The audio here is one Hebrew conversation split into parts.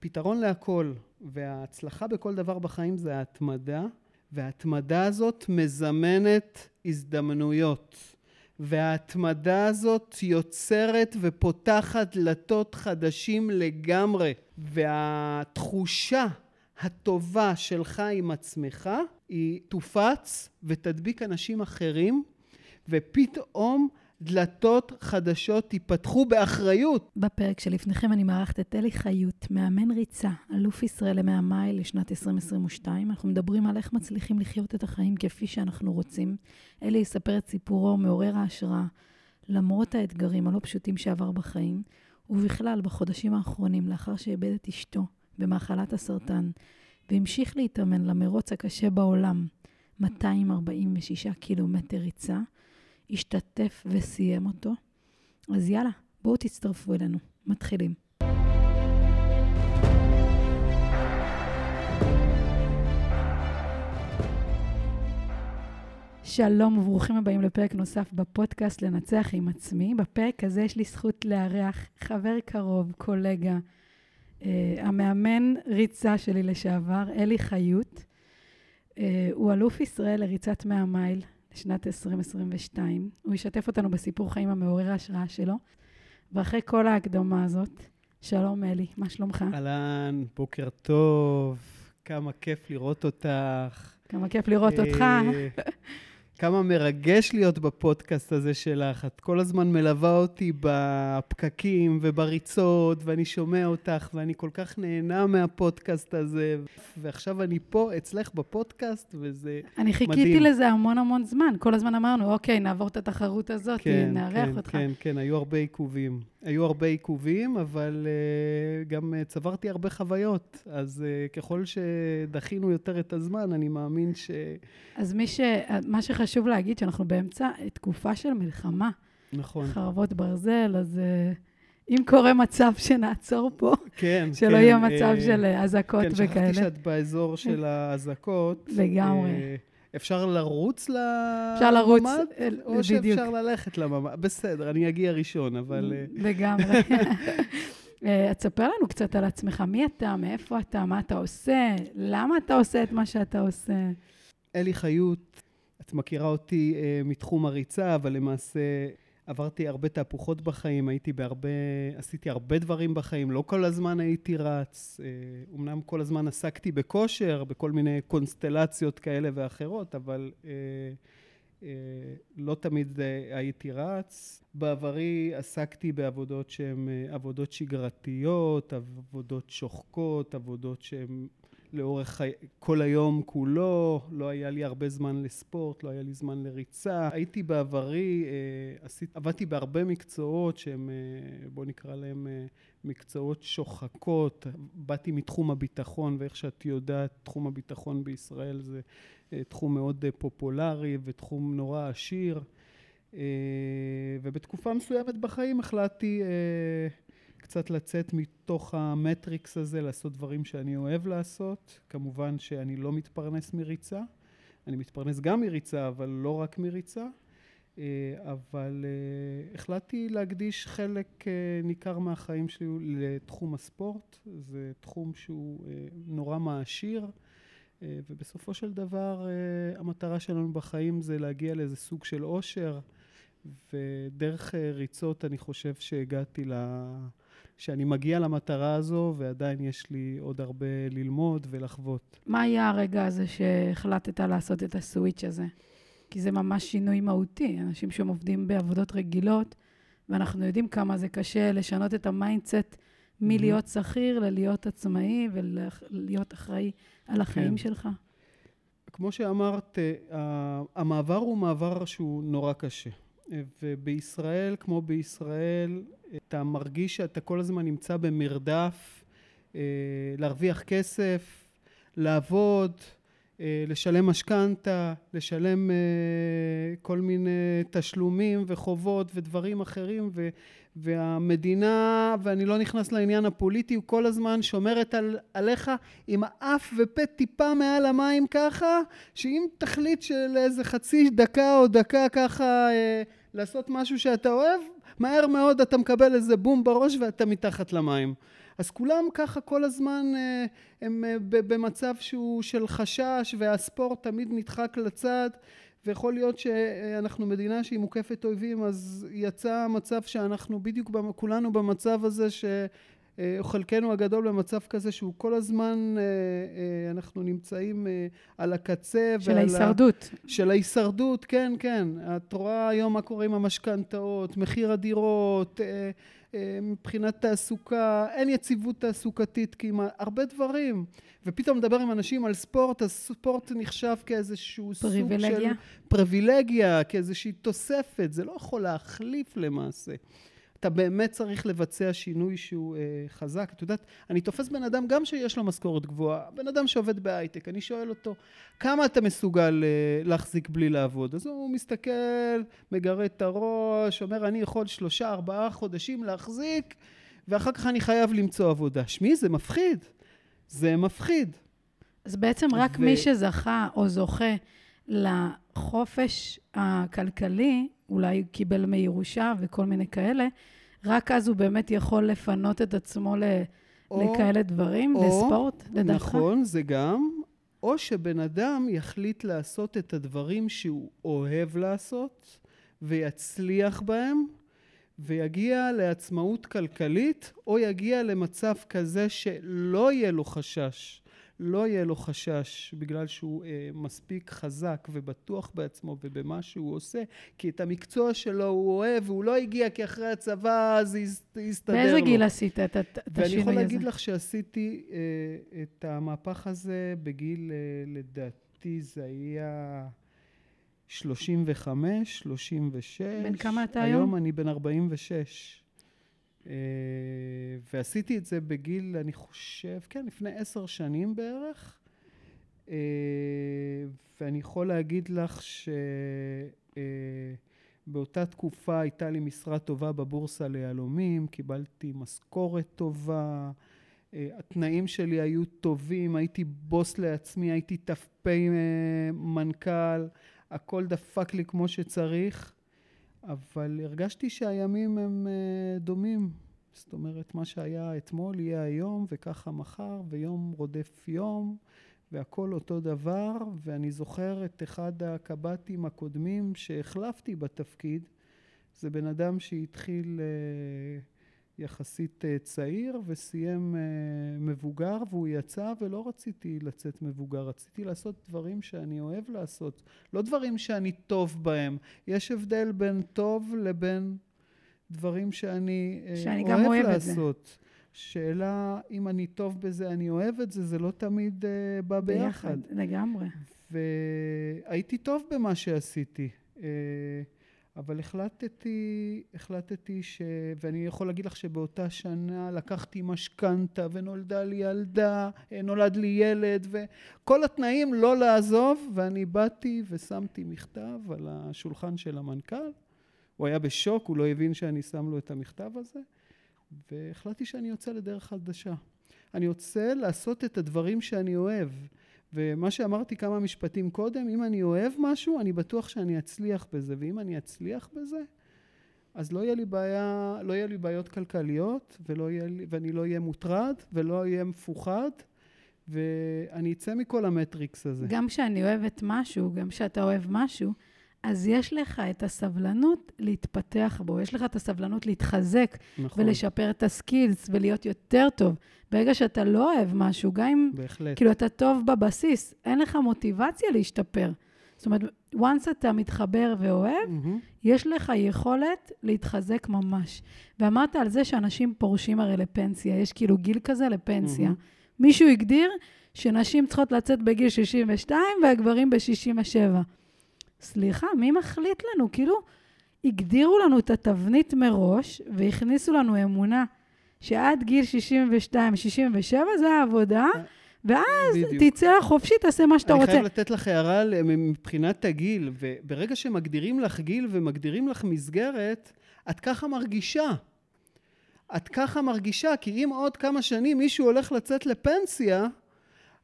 הפתרון להכל וההצלחה בכל דבר בחיים זה ההתמדה, וההתמדה הזאת מזמנת הזדמנויות. וההתמדה הזאת יוצרת ופותחת דלתות חדשים לגמרי. והתחושה הטובה שלך עם עצמך היא תופץ ותדביק אנשים אחרים, ופתאום דלתות חדשות ייפתחו באחריות. בפרק שלפניכם אני מארחת את אלי חיות, מאמן ריצה, אלוף ישראל למאה מייל לשנת 2022. אנחנו מדברים על איך מצליחים לחיות את החיים כפי שאנחנו רוצים. אלי יספר את סיפורו מעורר ההשראה, למרות האתגרים הלא פשוטים שעבר בחיים, ובכלל בחודשים האחרונים, לאחר שאיבד את אשתו במחלת הסרטן, והמשיך להתאמן למרוץ הקשה בעולם, 246 קילומטר ריצה. השתתף וסיים אותו. אז יאללה, בואו תצטרפו אלינו. מתחילים. שלום וברוכים הבאים לפרק נוסף בפודקאסט לנצח עם עצמי. בפרק הזה יש לי זכות לארח חבר קרוב, קולגה, אה, המאמן ריצה שלי לשעבר, אלי חיות. אה, הוא אלוף ישראל לריצת 100 מייל, לשנת 2022. הוא ישתף אותנו בסיפור חיים המעורר ההשראה שלו. ואחרי כל ההקדמה הזאת, שלום אלי, מה שלומך? אהלן, בוקר טוב, כמה כיף לראות אותך. כמה כיף לראות אותך. כמה מרגש להיות בפודקאסט הזה שלך. את כל הזמן מלווה אותי בפקקים ובריצות, ואני שומע אותך, ואני כל כך נהנה מהפודקאסט הזה. ועכשיו אני פה אצלך בפודקאסט, וזה מדהים. אני חיכיתי. לזה המון המון זמן. כל הזמן אמרנו, אוקיי, נעבור את התחרות הזאת, כן, נארח כן, אותך. כן, כן, היו הרבה עיכובים. היו הרבה עיכובים, אבל uh, גם uh, צברתי הרבה חוויות. אז uh, ככל שדחינו יותר את הזמן, אני מאמין ש... אז מי ש... מה שחשוב להגיד, שאנחנו באמצע תקופה של מלחמה. נכון. חרבות ברזל, אז אם קורה מצב שנעצור פה, כן, שלא כן, יהיה מצב uh, של אזעקות כן, וכאלה. כן, שכחתי שאת באזור של האזעקות. לגמרי. Uh, אפשר לרוץ לממ"ד? אפשר לרוץ, או בדיוק. שאפשר ללכת לממ"ד? בסדר, אני אגיע ראשון, אבל... אה, לגמרי. אה, תספר לנו קצת על עצמך, מי אתה, מאיפה אתה, מה אתה עושה, למה אתה עושה את מה שאתה עושה. אלי חיות, את מכירה אותי מתחום הריצה, אבל למעשה עברתי הרבה תהפוכות בחיים, הייתי בהרבה, עשיתי הרבה דברים בחיים, לא כל הזמן הייתי רץ. אומנם אה, כל הזמן עסקתי בכושר, בכל מיני קונסטלציות כאלה ואחרות, אבל אה, אה, לא תמיד הייתי רץ. בעברי עסקתי בעבודות שהן עבודות שגרתיות, עבודות שוחקות, עבודות שהן לאורך כל היום כולו, לא היה לי הרבה זמן לספורט, לא היה לי זמן לריצה. הייתי בעברי, אה, עשית, עבדתי בהרבה מקצועות שהם, אה, בוא נקרא להם אה, מקצועות שוחקות. באתי מתחום הביטחון, ואיך שאת יודעת, תחום הביטחון בישראל זה תחום מאוד פופולרי ותחום נורא עשיר. ובתקופה מסוימת בחיים החלטתי קצת לצאת מתוך המטריקס הזה, לעשות דברים שאני אוהב לעשות. כמובן שאני לא מתפרנס מריצה. אני מתפרנס גם מריצה, אבל לא רק מריצה. אה, אבל uh, החלטתי להקדיש חלק uh, ניכר מהחיים שלי לתחום הספורט. זה תחום שהוא נורא מעשיר, ובסופו של דבר המטרה שלנו בחיים זה להגיע לאיזה סוג של אושר, ודרך ריצות אני חושב שהגעתי ל... שאני מגיע למטרה הזו, ועדיין יש לי עוד הרבה ללמוד ולחוות. מה היה הרגע הזה שהחלטת לעשות את ה switch הזה? כי זה ממש שינוי מהותי. אנשים שם עובדים בעבודות רגילות, ואנחנו יודעים כמה זה קשה לשנות את ה mindset מלהיות שכיר ללהיות עצמאי ולהיות אחראי על החיים כן. שלך. כמו שאמרת, אה, המעבר הוא מעבר שהוא נורא קשה. ובישראל, כמו בישראל, אתה מרגיש שאתה כל הזמן נמצא במרדף, אה, להרוויח כסף, לעבוד, אה, לשלם משכנתה, לשלם אה, כל מיני תשלומים וחובות ודברים אחרים ו, והמדינה, ואני לא נכנס לעניין הפוליטי, הוא כל הזמן שומרת על, עליך עם האף ופה טיפה מעל המים ככה, שאם תחליט של איזה חצי דקה או דקה ככה לעשות משהו שאתה אוהב, מהר מאוד אתה מקבל איזה בום בראש ואתה מתחת למים. אז כולם ככה כל הזמן אה, הם אה, במצב שהוא של חשש והספורט תמיד נדחק לצד ויכול להיות שאנחנו מדינה שהיא מוקפת אויבים אז יצא מצב שאנחנו בדיוק כולנו במצב הזה ש... חלקנו הגדול במצב כזה שהוא כל הזמן, אנחנו נמצאים על הקצה. של ההישרדות. ה... של ההישרדות, כן, כן. את רואה היום מה קורה עם המשכנתאות, מחיר הדירות, מבחינת תעסוקה, אין יציבות תעסוקתית כמעט, הרבה דברים. ופתאום מדבר עם אנשים על ספורט, אז ספורט נחשב כאיזשהו סוג של... פריבילגיה, כאיזושהי תוספת, זה לא יכול להחליף למעשה. אתה באמת צריך לבצע שינוי שהוא אה, חזק. את יודעת, אני תופס בן אדם גם שיש לו משכורת גבוהה, בן אדם שעובד בהייטק, אני שואל אותו, כמה אתה מסוגל אה, להחזיק בלי לעבוד? אז הוא מסתכל, מגרד את הראש, אומר, אני יכול שלושה, ארבעה חודשים להחזיק, ואחר כך אני חייב למצוא עבודה. שמי, זה מפחיד. זה מפחיד. אז בעצם רק ו... מי שזכה או זוכה לחופש הכלכלי, אולי קיבל מירושה וכל מיני כאלה, רק אז הוא באמת יכול לפנות את עצמו ל... או, לכאלה דברים, או, לספורט, לדעתך? נכון, זה גם. או שבן אדם יחליט לעשות את הדברים שהוא אוהב לעשות, ויצליח בהם, ויגיע לעצמאות כלכלית, או יגיע למצב כזה שלא יהיה לו חשש לא יהיה לו חשש בגלל שהוא אה, מספיק חזק ובטוח בעצמו ובמה שהוא עושה, כי את המקצוע שלו הוא אוהב, והוא לא הגיע כי אחרי הצבא זה יסתדר לו. באיזה גיל עשית את השינוי הזה? ואני יכול להגיד לך שעשיתי אה, את המהפך הזה בגיל, אה, לדעתי זה היה 35, 36. בן כמה אתה היום? היום אני בן 46. אה, ועשיתי את זה בגיל, אני חושב, כן, לפני עשר שנים בערך. אה, ואני יכול להגיד לך שבאותה אה, תקופה הייתה לי משרה טובה בבורסה ליהלומים, קיבלתי משכורת טובה, התנאים שלי היו טובים, הייתי בוס לעצמי, הייתי ת"פ מנכ"ל, הכל דפק לי כמו שצריך. אבל הרגשתי שהימים הם אה, דומים. זאת אומרת, מה שהיה אתמול יהיה היום, וככה מחר, ויום רודף יום, והכל אותו דבר. ואני זוכר את אחד הקב"טים הקודמים שהחלפתי בתפקיד. זה בן אדם שהתחיל... אה, יחסית אה, צעיר וסיים אה, מבוגר והוא יצא ולא רציתי לצאת מבוגר, רציתי לעשות דברים שאני אוהב לעשות, לא דברים שאני טוב בהם. יש הבדל בין טוב לבין דברים שאני, אה, שאני אוהב, אוהב לעשות. שאלה אם אני טוב בזה, אני אוהב את זה, זה לא תמיד uh, בא ביחד. ביחד, לגמרי. והייתי טוב במה שעשיתי. Uh, אבל החלטתי, החלטתי ש... ואני יכול להגיד לך שבאותה שנה לקחתי משכנתה ונולדה לי ילדה, נולד לי ילד וכל התנאים לא לעזוב ואני באתי ושמתי מכתב על השולחן של המנכ"ל. הוא היה בשוק, הוא לא הבין שאני שם לו את המכתב הזה והחלטתי שאני יוצא לדרך חדשה. אני יוצא לעשות את הדברים שאני אוהב. ומה שאמרתי כמה משפטים קודם, אם אני אוהב משהו, אני בטוח שאני אצליח בזה, ואם אני אצליח בזה, אז לא יהיה לי בעיה, לא יהיה לי בעיות כלכליות, ולא יהיה לי, ואני לא אהיה מוטרד, ולא אהיה מפוחד, ואני אצא מכל המטריקס הזה. גם כשאני אוהבת משהו, גם כשאתה אוהב משהו, אז יש לך את הסבלנות להתפתח בו, יש לך את הסבלנות להתחזק נכון. ולשפר את הסקילס ולהיות יותר טוב. ברגע שאתה לא אוהב משהו, גם אם... בהחלט. כאילו, אתה טוב בבסיס, אין לך מוטיבציה להשתפר. זאת אומרת, once אתה מתחבר ואוהב, mm-hmm. יש לך יכולת להתחזק ממש. ואמרת על זה שאנשים פורשים הרי לפנסיה, יש כאילו גיל כזה לפנסיה. Mm-hmm. מישהו הגדיר שנשים צריכות לצאת בגיל 62 והגברים ב-67. סליחה, מי מחליט לנו? כאילו, הגדירו לנו את התבנית מראש והכניסו לנו אמונה שעד גיל 62, 67 זה העבודה, ואז בדיוק. תצא לחופשי, תעשה מה שאתה אני רוצה. אני חייב לתת לך הערה מבחינת הגיל, וברגע שמגדירים לך גיל ומגדירים לך מסגרת, את ככה מרגישה. את ככה מרגישה, כי אם עוד כמה שנים מישהו הולך לצאת לפנסיה,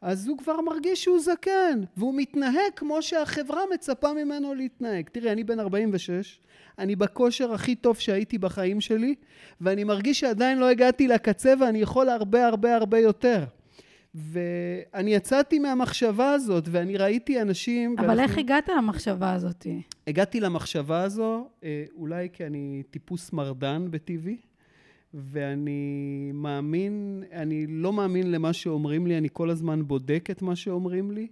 אז הוא כבר מרגיש שהוא זקן, והוא מתנהג כמו שהחברה מצפה ממנו להתנהג. תראי, אני בן 46, אני בכושר הכי טוב שהייתי בחיים שלי, ואני מרגיש שעדיין לא הגעתי לקצה ואני יכול הרבה הרבה הרבה יותר. ואני יצאתי מהמחשבה הזאת, ואני ראיתי אנשים... אבל ואנחנו... איך הגעת למחשבה הזאת? הגעתי למחשבה הזו, אה, אולי כי אני טיפוס מרדן בטבעי, ואני מאמין, אני לא מאמין למה שאומרים לי, אני כל הזמן בודק את מה שאומרים לי,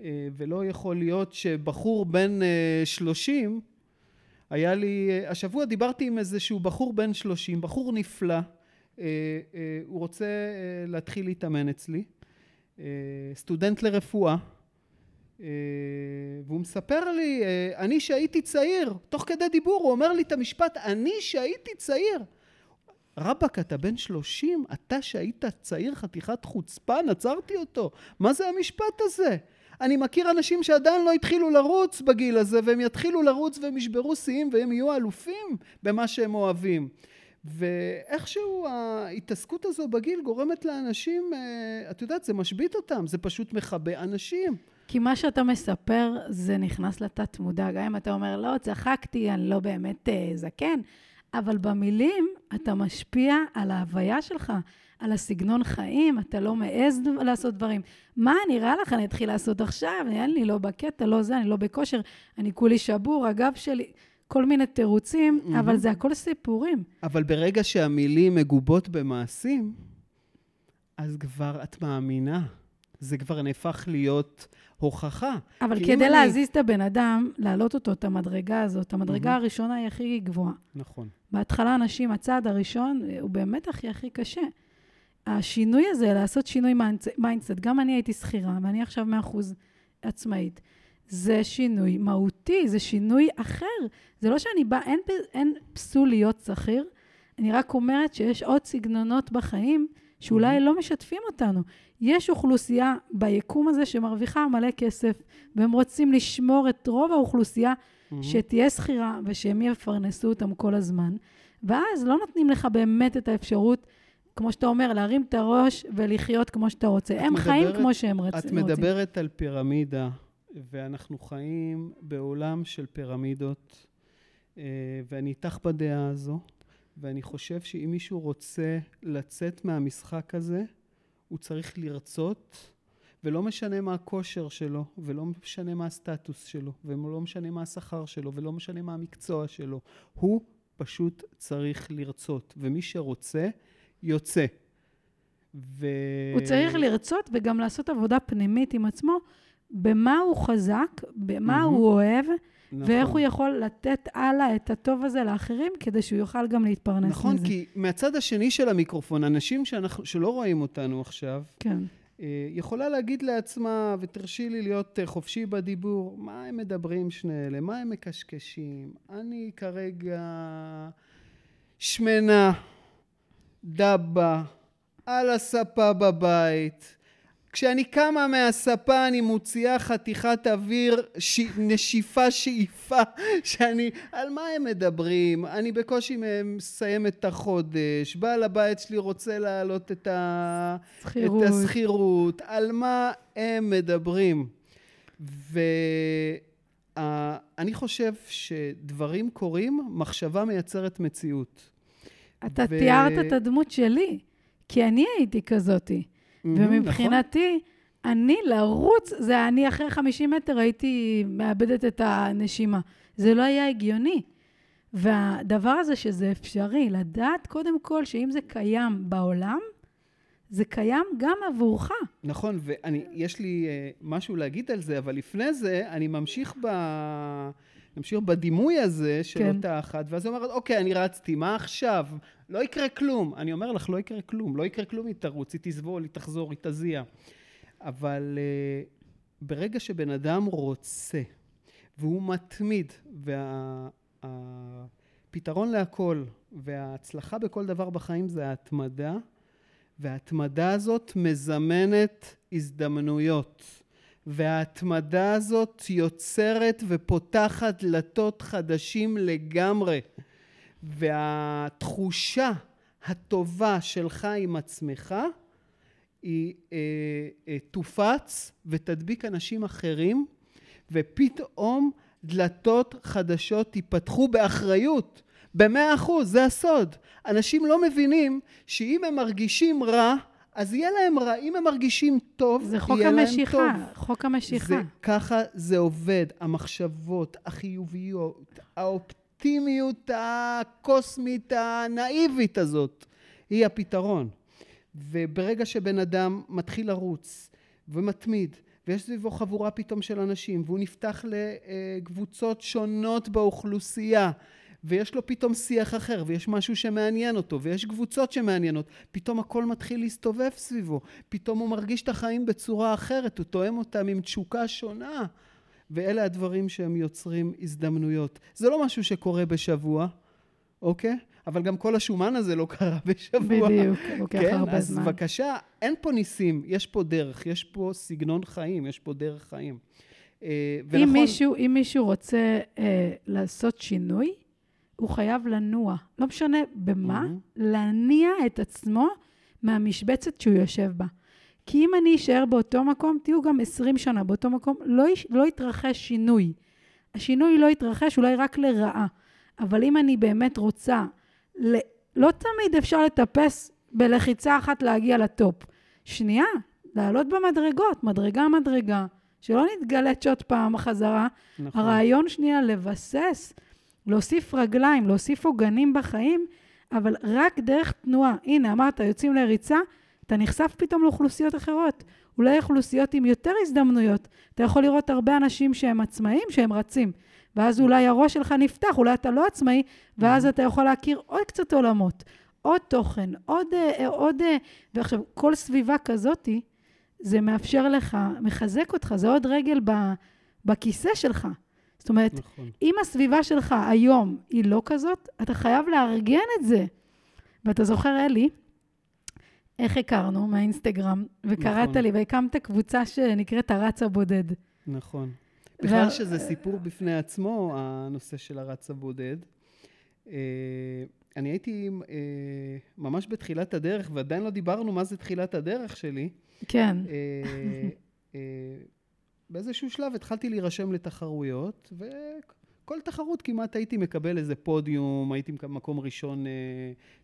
אה, ולא יכול להיות שבחור בן אה, שלושים, היה לי, השבוע דיברתי עם איזשהו בחור בן שלושים, בחור נפלא, הוא רוצה להתחיל להתאמן אצלי, סטודנט לרפואה, והוא מספר לי, אני שהייתי צעיר, תוך כדי דיבור הוא אומר לי את המשפט, אני שהייתי צעיר. רבאק, אתה בן שלושים, אתה שהיית צעיר חתיכת חוצפן, עצרתי אותו. מה זה המשפט הזה? אני מכיר אנשים שעדיין לא התחילו לרוץ בגיל הזה, והם יתחילו לרוץ והם ישברו שיאים והם יהיו אלופים במה שהם אוהבים. ואיכשהו ההתעסקות הזו בגיל גורמת לאנשים, אה, את יודעת, זה משבית אותם, זה פשוט מכבה אנשים. כי מה שאתה מספר, זה נכנס לתת מודע. גם אם אתה אומר, לא, צחקתי, אני לא באמת uh, זקן, אבל במילים אתה משפיע על ההוויה שלך, על הסגנון חיים, אתה לא מעז לעשות דברים. מה נראה לך, אני אתחיל לעשות עכשיו? אין לי לא בקטע, לא זה, אני לא בכושר, אני כולי שבור, הגב שלי... כל מיני תירוצים, mm-hmm. אבל זה הכל סיפורים. אבל ברגע שהמילים מגובות במעשים, אז כבר את מאמינה. זה כבר נהפך להיות הוכחה. אבל כדי אני... להזיז את הבן אדם, להעלות אותו, את המדרגה הזאת, המדרגה mm-hmm. הראשונה היא הכי גבוהה. נכון. בהתחלה אנשים, הצעד הראשון הוא באמת הכי הכי קשה. השינוי הזה, לעשות שינוי mindset, גם אני הייתי שכירה, ואני עכשיו 100% עצמאית. זה שינוי מהותי, זה שינוי אחר. זה לא שאני באה, אין, אין פסול להיות שכיר, אני רק אומרת שיש עוד סגנונות בחיים שאולי. לא משתפים אותנו. יש אוכלוסייה ביקום הזה שמרוויחה מלא כסף, והם רוצים לשמור את רוב האוכלוסייה mm-hmm. שתהיה שכירה ושהם יפרנסו אותם כל הזמן. ואז לא נותנים לך באמת את האפשרות, כמו שאתה אומר, להרים את הראש ולחיות כמו שאתה רוצה. הם מדברת, חיים כמו שהם רוצים. את מדברת על פירמידה, ואנחנו חיים בעולם של פירמידות, אה, ואני איתך בדעה הזו, ואני חושב שאם מישהו רוצה לצאת מהמשחק הזה, הוא צריך לרצות, ולא משנה מה הכושר שלו, ולא משנה מה הסטטוס שלו, ולא משנה מה השכר שלו, ולא משנה מה המקצוע שלו. הוא פשוט צריך לרצות, ומי שרוצה, יוצא. ו... הוא צריך לרצות וגם לעשות עבודה פנימית עם עצמו, במה הוא חזק, במה mm-hmm. הוא אוהב, נכון. ואיך הוא יכול לתת הלאה את הטוב הזה לאחרים, כדי שהוא יוכל גם להתפרנס נכון, מזה. נכון, כי מהצד השני של המיקרופון, אנשים שאנחנו, שלא רואים אותנו עכשיו, כן. אה, יכולה להגיד לעצמה, ותרשי לי להיות אה, חופשי בדיבור, מה הם מדברים שני אלה? מה הם מקשקשים? אני כרגע שמנה, דבה, על הספה בבית, כשאני קמה מהספה אני מוציאה חתיכת אוויר, ש... נשיפה שאיפה, שאני, על מה הם מדברים? אני בקושי מסיים את החודש, בעל הבית שלי רוצה להעלות את, ה... את השכירות, על מה הם מדברים? ואני חושב שדברים קורים, מחשבה מייצרת מציאות. אתה ו... תיארת את הדמות שלי, כי אני הייתי כזאתי. ומבחינתי, נכון. אני לרוץ, זה אני אחרי 50 מטר הייתי מאבדת את הנשימה. זה לא היה הגיוני. והדבר הזה שזה אפשרי, לדעת קודם כל שאם זה קיים בעולם, זה קיים גם עבורך. נכון, ויש לי uh, משהו להגיד על זה, אבל לפני זה אני ממשיך ב... נמשיך בדימוי הזה של כן. אותה אחת, ואז היא אומרת, אוקיי, אני רצתי, מה עכשיו? לא יקרה כלום. אני אומר לך, לא יקרה כלום. לא יקרה כלום אם תרוץ, היא תסבול, היא תחזור, היא תזיע. אבל uh, ברגע שבן אדם רוצה, והוא מתמיד, והפתרון וה, להכל, וההצלחה בכל דבר בחיים זה ההתמדה, וההתמדה הזאת מזמנת הזדמנויות. וההתמדה הזאת יוצרת ופותחת דלתות חדשים לגמרי. והתחושה הטובה שלך עם עצמך, היא אה, אה, תופץ ותדביק אנשים אחרים, ופתאום דלתות חדשות ייפתחו באחריות, במאה אחוז, זה הסוד. אנשים לא מבינים שאם הם מרגישים רע, אז יהיה להם רע. אם הם מרגישים טוב, זה חוק יהיה המשיכה, להם טוב. חוק המשיכה. זה, ככה זה עובד. המחשבות, החיוביות, האופטימיות הקוסמית, הנאיבית הזאת, היא הפתרון. וברגע שבן אדם מתחיל לרוץ ומתמיד, ויש סביבו חבורה פתאום של אנשים, והוא נפתח לקבוצות שונות באוכלוסייה, ויש לו פתאום שיח אחר, ויש משהו שמעניין אותו, ויש קבוצות שמעניינות, פתאום הכל מתחיל להסתובב סביבו, פתאום הוא מרגיש את החיים בצורה אחרת, הוא תואם אותם עם תשוקה שונה, ואלה הדברים שהם יוצרים הזדמנויות. זה לא משהו שקורה בשבוע, אוקיי? אבל גם כל השומן הזה לא קרה בשבוע. בדיוק, לוקח כן, הרבה אז זמן. בבקשה, אין פה ניסים, יש פה דרך, יש פה סגנון חיים, יש פה דרך חיים. אה, אם ונכון, מישהו, אם מישהו רוצה אה, לעשות שינוי, הוא חייב לנוע. לא משנה במה, מהמם. להניע את עצמו מהמשבצת שהוא יושב בה. כי אם אני אשאר באותו מקום, תהיו גם 20 שנה באותו מקום, לא, יש, לא יתרחש שינוי. השינוי לא יתרחש אולי רק לרעה. אבל אם אני באמת רוצה, ל... לא תמיד אפשר לטפס בלחיצה אחת להגיע לטופ. שנייה, לעלות במדרגות, מדרגה מדרגה, שלא נתגלץ' עוד פעם חזרה. נכון. הרעיון שנייה לבסס, להוסיף רגליים, להוסיף עוגנים בחיים, אבל רק דרך תנועה. הנה, אמרת, יוצאים לריצה, אתה נחשף פתאום לאוכלוסיות אחרות. אולי אוכלוסיות עם יותר הזדמנויות. אתה יכול לראות הרבה אנשים שהם עצמאים, שהם רצים. ואז אולי הראש שלך נפתח, אולי אתה לא עצמאי, ואז אתה יכול להכיר עוד קצת עולמות, עוד תוכן, עוד... אה, עוד אה, ועכשיו, כל סביבה כזאתי, זה מאפשר לך, מחזק אותך, זה עוד רגל ב, בכיסא שלך. זאת אומרת, נכון. אם הסביבה שלך היום היא לא כזאת, אתה חייב לארגן את זה. ואתה זוכר, אלי, איך הכרנו מהאינסטגרם, וקראת נכון. לי והקמת קבוצה שנקראת הרץ הבודד. נכון. בכלל וה- שזה סיפור בפני עצמו, הנושא של הרץ הבודד. אה, אני הייתי אה, ממש בתחילת הדרך, ועדיין לא דיברנו מה זה תחילת הדרך שלי. כן, אה, באיזשהו שלב התחלתי להירשם לתחרויות, וכל תחרות כמעט הייתי מקבל איזה פודיום, הייתי מקום ראשון אה,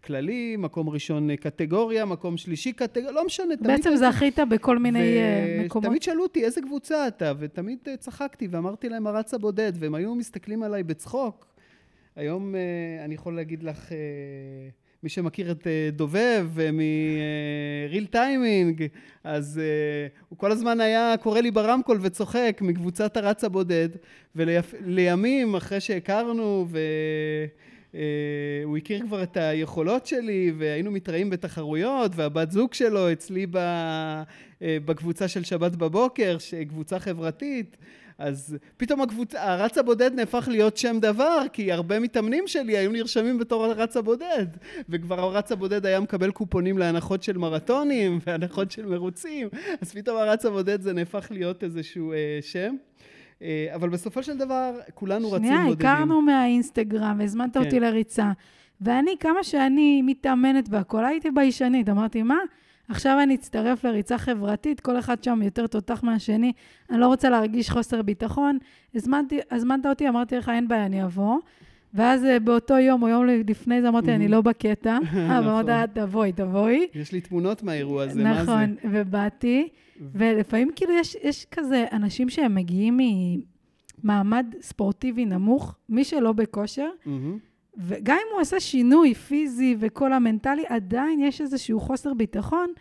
כללי, מקום ראשון אה, קטגוריה, מקום שלישי קטגוריה, לא משנה. תמיד בעצם זכית בכל מיני אה, מקומות. ותמיד שאלו אותי איזה קבוצה אתה, ותמיד אה, צחקתי ואמרתי להם הרץ הבודד, והם היו מסתכלים עליי בצחוק. היום אה, אני יכול להגיד לך, אה, מי שמכיר את אה, דובב מ-real טיימינג, אז אה, הוא כל הזמן היה קורא לי ברמקול וצוחק מקבוצת הרץ הבודד, ולימים, אחרי שהכרנו, ו... אה, הוא הכיר כבר את היכולות שלי, והיינו מתראים בתחרויות, והבת זוג שלו אצלי אה, בקבוצה של שבת בבוקר, קבוצה חברתית. אז פתאום הקבוצה, הרץ הבודד נהפך להיות שם דבר, כי הרבה מתאמנים שלי היו נרשמים בתור הרץ הבודד, וכבר הרץ הבודד היה מקבל קופונים להנחות של מרתונים והנחות של מרוצים, אז פתאום הרץ הבודד זה נהפך להיות איזשהו אה, שם. אה, אבל בסופו של דבר, כולנו רצים שנייה, בודדים. הכרנו מהאינסטגרם, והזמנת כן. אותי לריצה. ואני, כמה שאני מתאמנת והכול, הייתי ביישנית. אמרתי, מה? עכשיו אני אצטרף לריצה חברתית, כל אחד שם יותר תותח מהשני, אני לא רוצה להרגיש חוסר ביטחון. הזמנתי, הזמנת אותי, אמרתי לך, אין בעיה, אני אבוא. ואז אה, באותו יום, או יום לפני זה, אמרתי, אני לא בקטע. אה, נכון. ואמרת, תבואי, תבואי. יש לי תמונות מהאירוע הזה, מה זה? נכון, ובאתי, ולפעמים כאילו יש, יש כזה אנשים שהם מגיעים ממעמד ספורטיבי נמוך, מי שלא בכושר. וגם אם הוא עשה שינוי פיזי וכל המנטלי, עדיין יש איזשהו חוסר ביטחון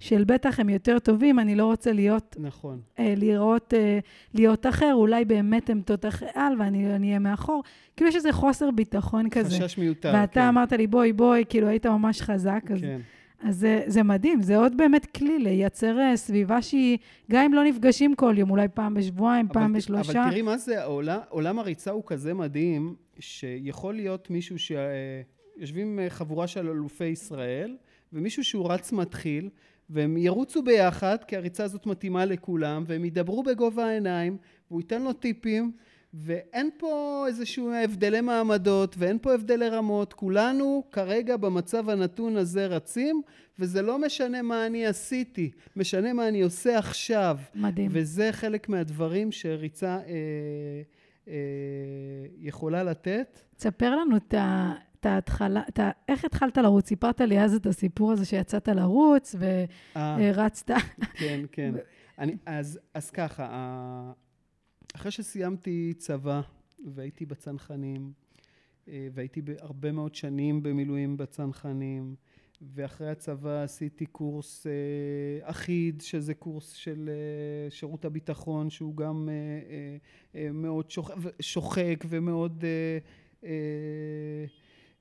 של בטח הם יותר טובים, אני לא רוצה להיות, נכון. אה, לראות, אה, להיות אחר, אולי באמת הם תותחי על ואני אני אהיה מאחור. כאילו יש איזה חוסר ביטחון כזה. חשש מיותר. ואתה כן. אמרת לי, בואי, בואי, כאילו היית ממש חזק, אז כן. אז זה, זה מדהים, זה עוד באמת כלי לייצר אה, סביבה שהיא, גם אם לא נפגשים כל יום, אולי פעם בשבועיים, פעם בשלושה. אבל תראי מה זה, העולם, עולם הריצה הוא כזה מדהים, שיכול להיות מישהו שיושבים חבורה של אלופי ישראל, ומישהו שהוא רץ מתחיל, והם ירוצו ביחד, כי הריצה הזאת מתאימה לכולם, והם ידברו בגובה העיניים, והוא ייתן לו טיפים, ואין פה איזשהו הבדלי מעמדות ואין פה הבדלי רמות, כולנו כרגע במצב הנתון הזה רצים, וזה לא משנה מה אני עשיתי, משנה מה אני עושה עכשיו. מדהים. וזה חלק מהדברים שריצה אה, אה, יכולה לתת. תספר לנו את ה... את ההתחלה, את ה... איך התחלת לרוץ? סיפרת לי אז את הסיפור הזה שיצאת לרוץ אה, ורצת. כן, כן. אני, אז, אז ככה, אחרי שסיימתי צבא והייתי בצנחנים, אה, והייתי הרבה מאוד שנים במילואים בצנחנים, ואחרי הצבא עשיתי קורס אה, אחיד, שזה קורס של אה, שירות הביטחון, שהוא גם אה, אה, אה, מאוד שוח, שוחק ומאוד... אה, אה,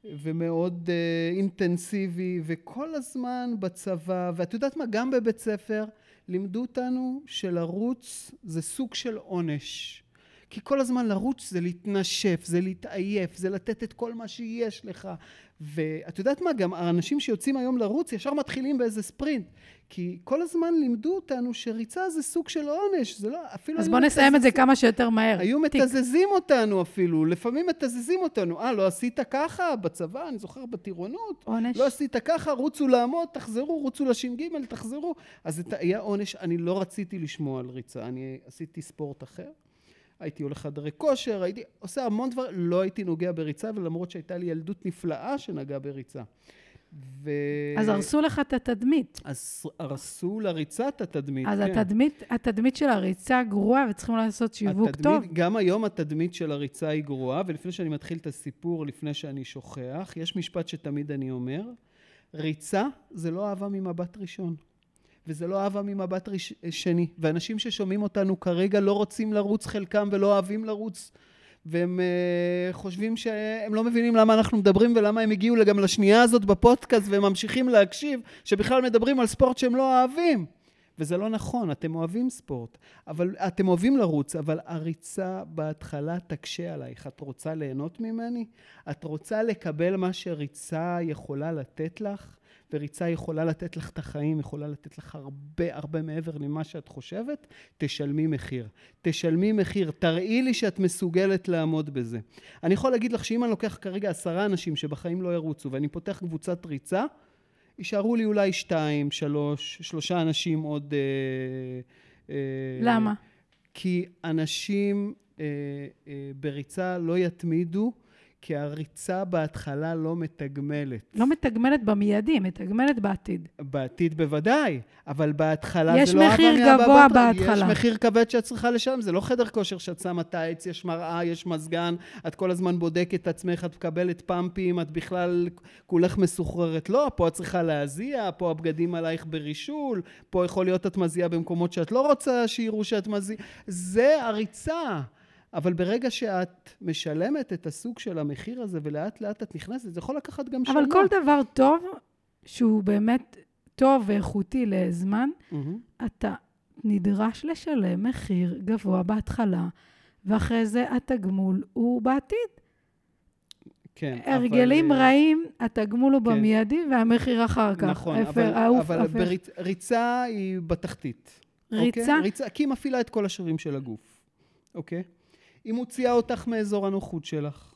ומאוד אה, אינטנסיבי, וכל הזמן בצבא, ואת יודעת מה, גם בבית ספר, לימדו אותנו שלרוץ זה סוג של עונש. כי כל הזמן לרוץ זה להתנשף, זה להתעייף, זה לתת את כל מה שיש לך. ואת יודעת מה, גם האנשים שיוצאים היום לרוץ ישר מתחילים באיזה ספרינט. כי כל הזמן לימדו אותנו שריצה זה סוג של עונש, זה לא, אפילו... אז בוא נסיים את זה כמה שיותר מהר. היו מתזזים אותנו אפילו, לפעמים מתזזים אותנו. אה, לא עשית ככה בצבא, אני זוכר בטירונות. עונש. לא עשית ככה, רוצו לעמוד, תחזרו, רוצו לש"ג, תחזרו. אז זה היה עונש, אני לא רציתי לשמוע על ריצה, אני עשיתי ספורט אחר. הייתי הולך לחדרי כושר, הייתי עושה המון דברים, לא הייתי נוגע בריצה, ולמרות שהייתה לי ילדות נפלאה שנגעה בריצה. ו... אז הרסו לך את התדמית. אז הרסו לריצה את התדמית, אז כן. התדמית, התדמית של הריצה גרועה וצריכים לעשות שיווק התדמית, טוב. גם היום התדמית של הריצה היא גרועה, ולפני שאני מתחיל את הסיפור, לפני שאני שוכח, יש משפט שתמיד אני אומר, ריצה זה לא אהבה ממבט ראשון. וזה לא אהבה ממבט ראש, שני. ואנשים ששומעים אותנו כרגע לא רוצים לרוץ חלקם ולא אוהבים לרוץ. והם uh, חושבים שהם לא מבינים למה אנחנו מדברים ולמה הם הגיעו גם לשנייה הזאת בפודקאסט והם ממשיכים להקשיב, שבכלל מדברים על ספורט שהם לא אוהבים. וזה לא נכון, אתם אוהבים ספורט, אבל אתם אוהבים לרוץ, אבל הריצה בהתחלה תקשה עלייך. את רוצה ליהנות ממני? את רוצה לקבל מה שריצה יכולה לתת לך? וריצה יכולה לתת לך את החיים, יכולה לתת לך הרבה הרבה מעבר למה שאת חושבת, תשלמי מחיר. תשלמי מחיר, תראי לי שאת מסוגלת לעמוד בזה. אני יכול להגיד לך שאם אני לוקח כרגע עשרה אנשים שבחיים לא ירוצו ואני פותח קבוצת ריצה, יישארו לי אולי שתיים, שלוש, שלושה אנשים עוד... אה, אה, למה? כי אנשים אה, אה, בריצה לא יתמידו כי הריצה בהתחלה לא מתגמלת. לא מתגמלת במיידי, מתגמלת בעתיד. בעתיד בוודאי, אבל בהתחלה זה לא... יש מחיר גבוה בהתחלה. יש מחיר כבד שאת צריכה לשלם, זה לא חדר כושר שאת שמה טייץ, יש מראה, יש מזגן, את כל הזמן בודקת את עצמך, את מקבלת פאמפים, את בכלל כולך מסוחררת. לא, פה את צריכה להזיע, פה הבגדים עלייך ברישול, פה יכול להיות את מזיעה במקומות שאת לא רוצה שיראו שאת מזיעה. זה הריצה. אבל ברגע שאת משלמת את הסוג של המחיר הזה ולאט לאט את נכנסת, זה יכול לקחת גם שנה. אבל כל דבר טוב, שהוא באמת טוב ואיכותי לזמן, mm-hmm. אתה נדרש לשלם מחיר גבוה בהתחלה, ואחרי זה התגמול הוא בעתיד. כן, הרגלים אבל... רעים, התגמול הוא כן. במיידי והמחיר אחר כך. נכון, אפר, אבל, העוף, אבל הפך. בריצ... ריצה היא בתחתית. ריצה? אוקיי? ריצה? כי היא מפעילה את כל השרירים של הגוף, אוקיי? היא מוציאה אותך מאזור הנוחות שלך.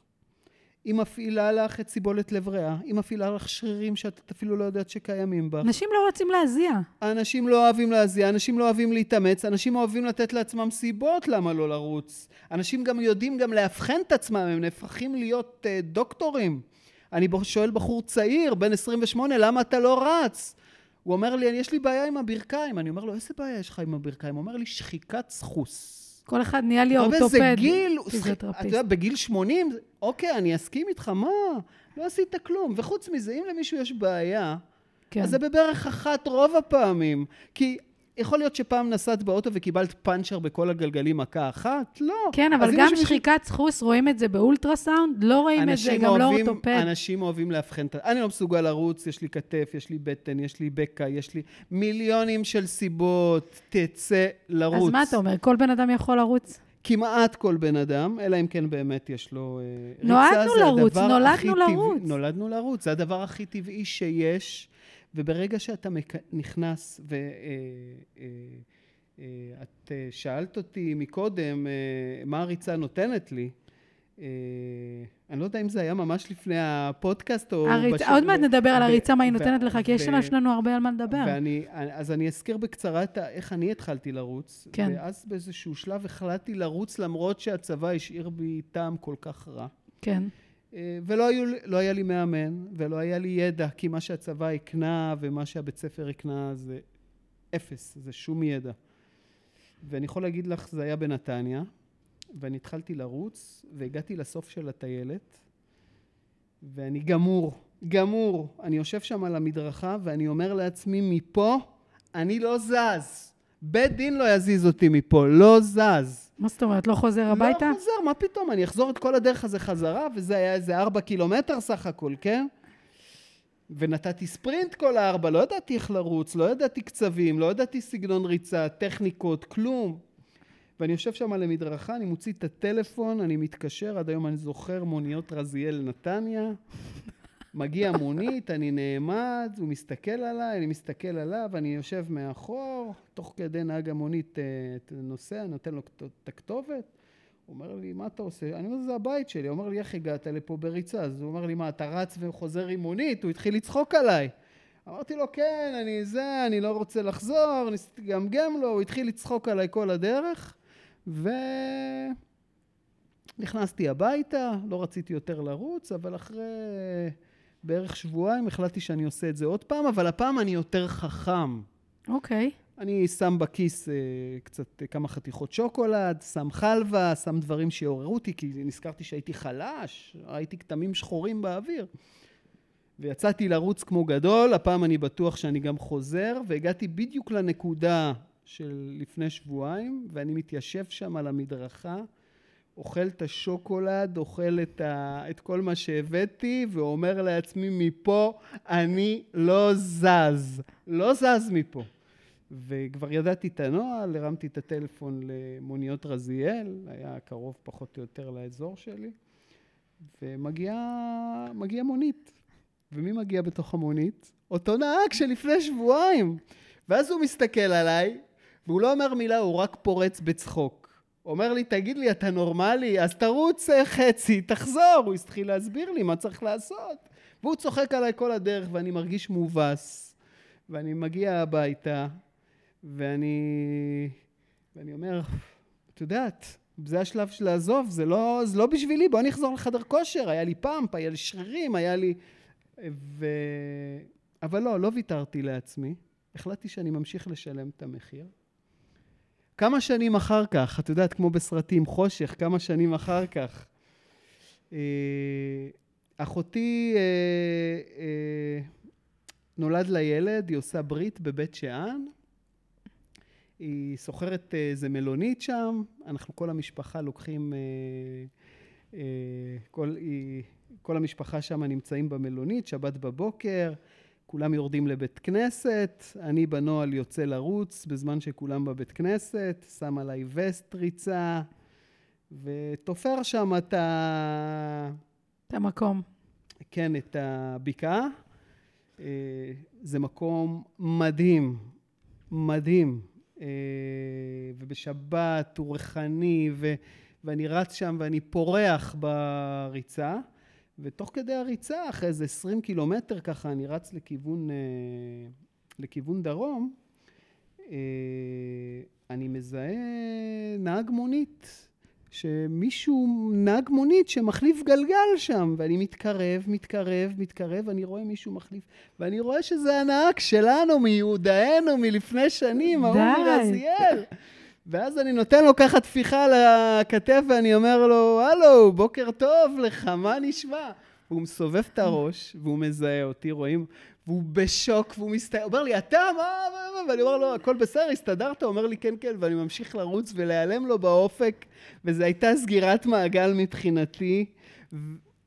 היא מפעילה לך את סיבולת לב ריאה, היא מפעילה לך שרירים שאת אפילו לא יודעת שקיימים בך. אנשים לא רוצים להזיע. אנשים לא אוהבים להזיע, אנשים לא אוהבים להתאמץ, אנשים אוהבים לתת לעצמם סיבות למה לא לרוץ. אנשים גם יודעים גם לאבחן את עצמם, הם נהפכים להיות uh, דוקטורים. אני שואל בחור צעיר, בן 28, למה אתה לא רץ? הוא אומר לי, יש לי בעיה עם הברכיים. אני אומר לו, איזה בעיה יש לך עם הברכיים? הוא אומר לי, שחיקת סחוס. כל אחד נהיה לי יודע, אורתופד, גיל, פיזיותרפיסט. אתה יודע, בגיל 80, אוקיי, אני אסכים איתך, מה? לא עשית כלום. וחוץ מזה, אם למישהו יש בעיה, כן. אז זה בברך אחת רוב הפעמים. כי יכול להיות שפעם נסעת באוטו וקיבלת פאנצ'ר בכל הגלגלים מכה אחת? לא. כן, אבל גם שחיקת סחוס, רואים את זה באולטרסאונד, לא רואים את זה, אנשים גם לא אוהבים- אורתופד. אנשים אוהבים לאבחן את ה... אני לא מסוגל לרוץ, יש לי כתף, יש לי בטן, יש לי בקע, יש לי מיליונים של סיבות, תצא לרוץ. אז מה אתה אומר, כל בן אדם יכול לרוץ? כמעט כל בן אדם, אלא אם כן באמת יש לו... אה, ריצה זה לרוץ, נולדנו לרוץ. נולדנו לרוץ, זה הדבר הכי טבעי שיש, וברגע שאתה. נכנס ו... אה, אה, את שאלת אותי מקודם מה הריצה נותנת לי. אני לא יודע אם זה היה ממש לפני הפודקאסט או... הריצ... בשביל... עוד מעט נדבר ו... על הריצה, מה היא נותנת ו... לך, כי ו... יש לנו הרבה על מה לדבר. ואני, אז אני אזכיר בקצרה את איך אני התחלתי לרוץ. כן. ואז באיזשהו שלב החלטתי לרוץ למרות שהצבא השאיר בי טעם כל כך רע. כן. אה, ולא היו, לא היה לי מאמן, ולא היה לי ידע, כי מה שהצבא הקנה ומה שהבית ספר הקנה זה אפס, זה שום ידע. ואני יכול להגיד לך, זה היה בנתניה. ואני התחלתי לרוץ, והגעתי לסוף של הטיילת, ואני גמור, גמור. אני יושב שם על המדרכה, ואני אומר לעצמי, מפה אני לא זז. בית דין לא יזיז אותי מפה, לא זז. מה זאת אומרת, לא חוזר לא הביתה? לא חוזר, מה פתאום? אני אחזור את כל הדרך הזה חזרה, וזה היה איזה ארבע קילומטר סך הכל, כן? ונתתי ספרינט כל הארבע, לא ידעתי איך לרוץ, לא ידעתי קצבים, לא ידעתי סגנון ריצה, טכניקות, כלום. ואני יושב שם על המדרכה, אני מוציא את הטלפון, אני מתקשר, עד היום אני זוכר מוניות רזיאל נתניה. מגיע מונית, אני נעמד, הוא מסתכל עליי, אני מסתכל עליו, אני יושב מאחור, תוך כדי נהג המונית אה, נוסע, נותן לו את הכתובת. הוא אומר לי, מה אתה עושה? אני אומר, זה הבית שלי. הוא אומר לי, איך הגעת לפה בריצה? אז הוא אומר לי, מה, אתה רץ וחוזר עם מונית? הוא התחיל לצחוק עליי. אמרתי לו, כן, אני זה, אני לא רוצה לחזור, ניסיתי לגמגם לו, הוא התחיל לצחוק עליי כל הדרך. ונכנסתי הביתה, לא רציתי יותר לרוץ, אבל אחרי בערך שבועיים החלטתי שאני עושה את זה עוד פעם, אבל הפעם אני יותר חכם. אוקיי. Okay. אני שם בכיס uh, קצת uh, כמה חתיכות שוקולד, שם חלבה, שם דברים שיעוררו אותי, כי נזכרתי שהייתי חלש, ראיתי כתמים שחורים באוויר. ויצאתי לרוץ כמו גדול, הפעם אני בטוח שאני גם חוזר, והגעתי בדיוק לנקודה של לפני שבועיים, ואני מתיישב שם על המדרכה, אוכל את השוקולד, אוכל את, ה, את כל מה שהבאתי, ואומר לעצמי, מפה אני לא זז. לא זז מפה. וכבר ידעתי את הנוהל, הרמתי את הטלפון למוניות רזיאל, היה קרוב פחות או יותר לאזור שלי, ומגיעה מונית. ומי מגיע בתוך המונית? אותו נהג שלפני שבועיים. ואז הוא מסתכל עליי, והוא לא אומר מילה, הוא רק פורץ בצחוק. אומר לי, תגיד לי, אתה נורמלי? אז תרוץ אה, חצי, תחזור. הוא התחיל להסביר לי מה צריך לעשות. והוא צוחק עליי כל הדרך, ואני מרגיש מובס. ואני מגיע הביתה, ואני, ואני אומר, את יודעת, זה השלב של לעזוב, זה לא, זה לא בשבילי, בוא נחזור לחדר כושר. היה לי פאמפ, היה לי שרירים, היה לי... ו... אבל לא, לא ויתרתי לעצמי. החלטתי שאני ממשיך לשלם את המחיר. כמה שנים אחר כך, את יודעת, כמו בסרטים, חושך, כמה שנים אחר כך, אה, אחותי אה, אה, נולד לה ילד, היא עושה ברית בבית שאן, היא שוכרת איזה מלונית שם, אנחנו כל המשפחה לוקחים, כל, כל המשפחה שם נמצאים במלונית, שבת בבוקר, כולם יורדים לבית כנסת, אני בנוהל יוצא לרוץ בזמן שכולם בבית כנסת, שם עליי וסט ריצה, ותופר שם את ה... את המקום. כן, את הבקעה. אה, זה מקום מדהים, מדהים. אה, ובשבת הוא ריחני, ו... ואני רץ שם ואני פורח בריצה. ותוך כדי הריצה, אחרי איזה 20 קילומטר ככה, אני רץ לכיוון, אה, לכיוון דרום, אה, אני מזהה נהג מונית, שמישהו, נהג מונית שמחליף גלגל שם, ואני מתקרב, מתקרב, מתקרב, אני רואה מישהו מחליף, ואני רואה שזה הנהג שלנו, מיהודאנו, מלפני שנים, ההוא מרזיאל. ואז אני נותן לו ככה טפיחה על הכתף ואני אומר לו, הלו, בוקר טוב לך, מה נשמע? והוא מסובב את הראש, והוא מזהה אותי, רואים, והוא בשוק, והוא מסתכל, הוא אומר לי, אתה, מה, מה, מה, ואני אומר לו, הכל בסדר, הסתדרת? הוא אומר לי, כן, כן, ואני ממשיך לרוץ ולהיעלם לו באופק, וזו הייתה סגירת מעגל מבחינתי.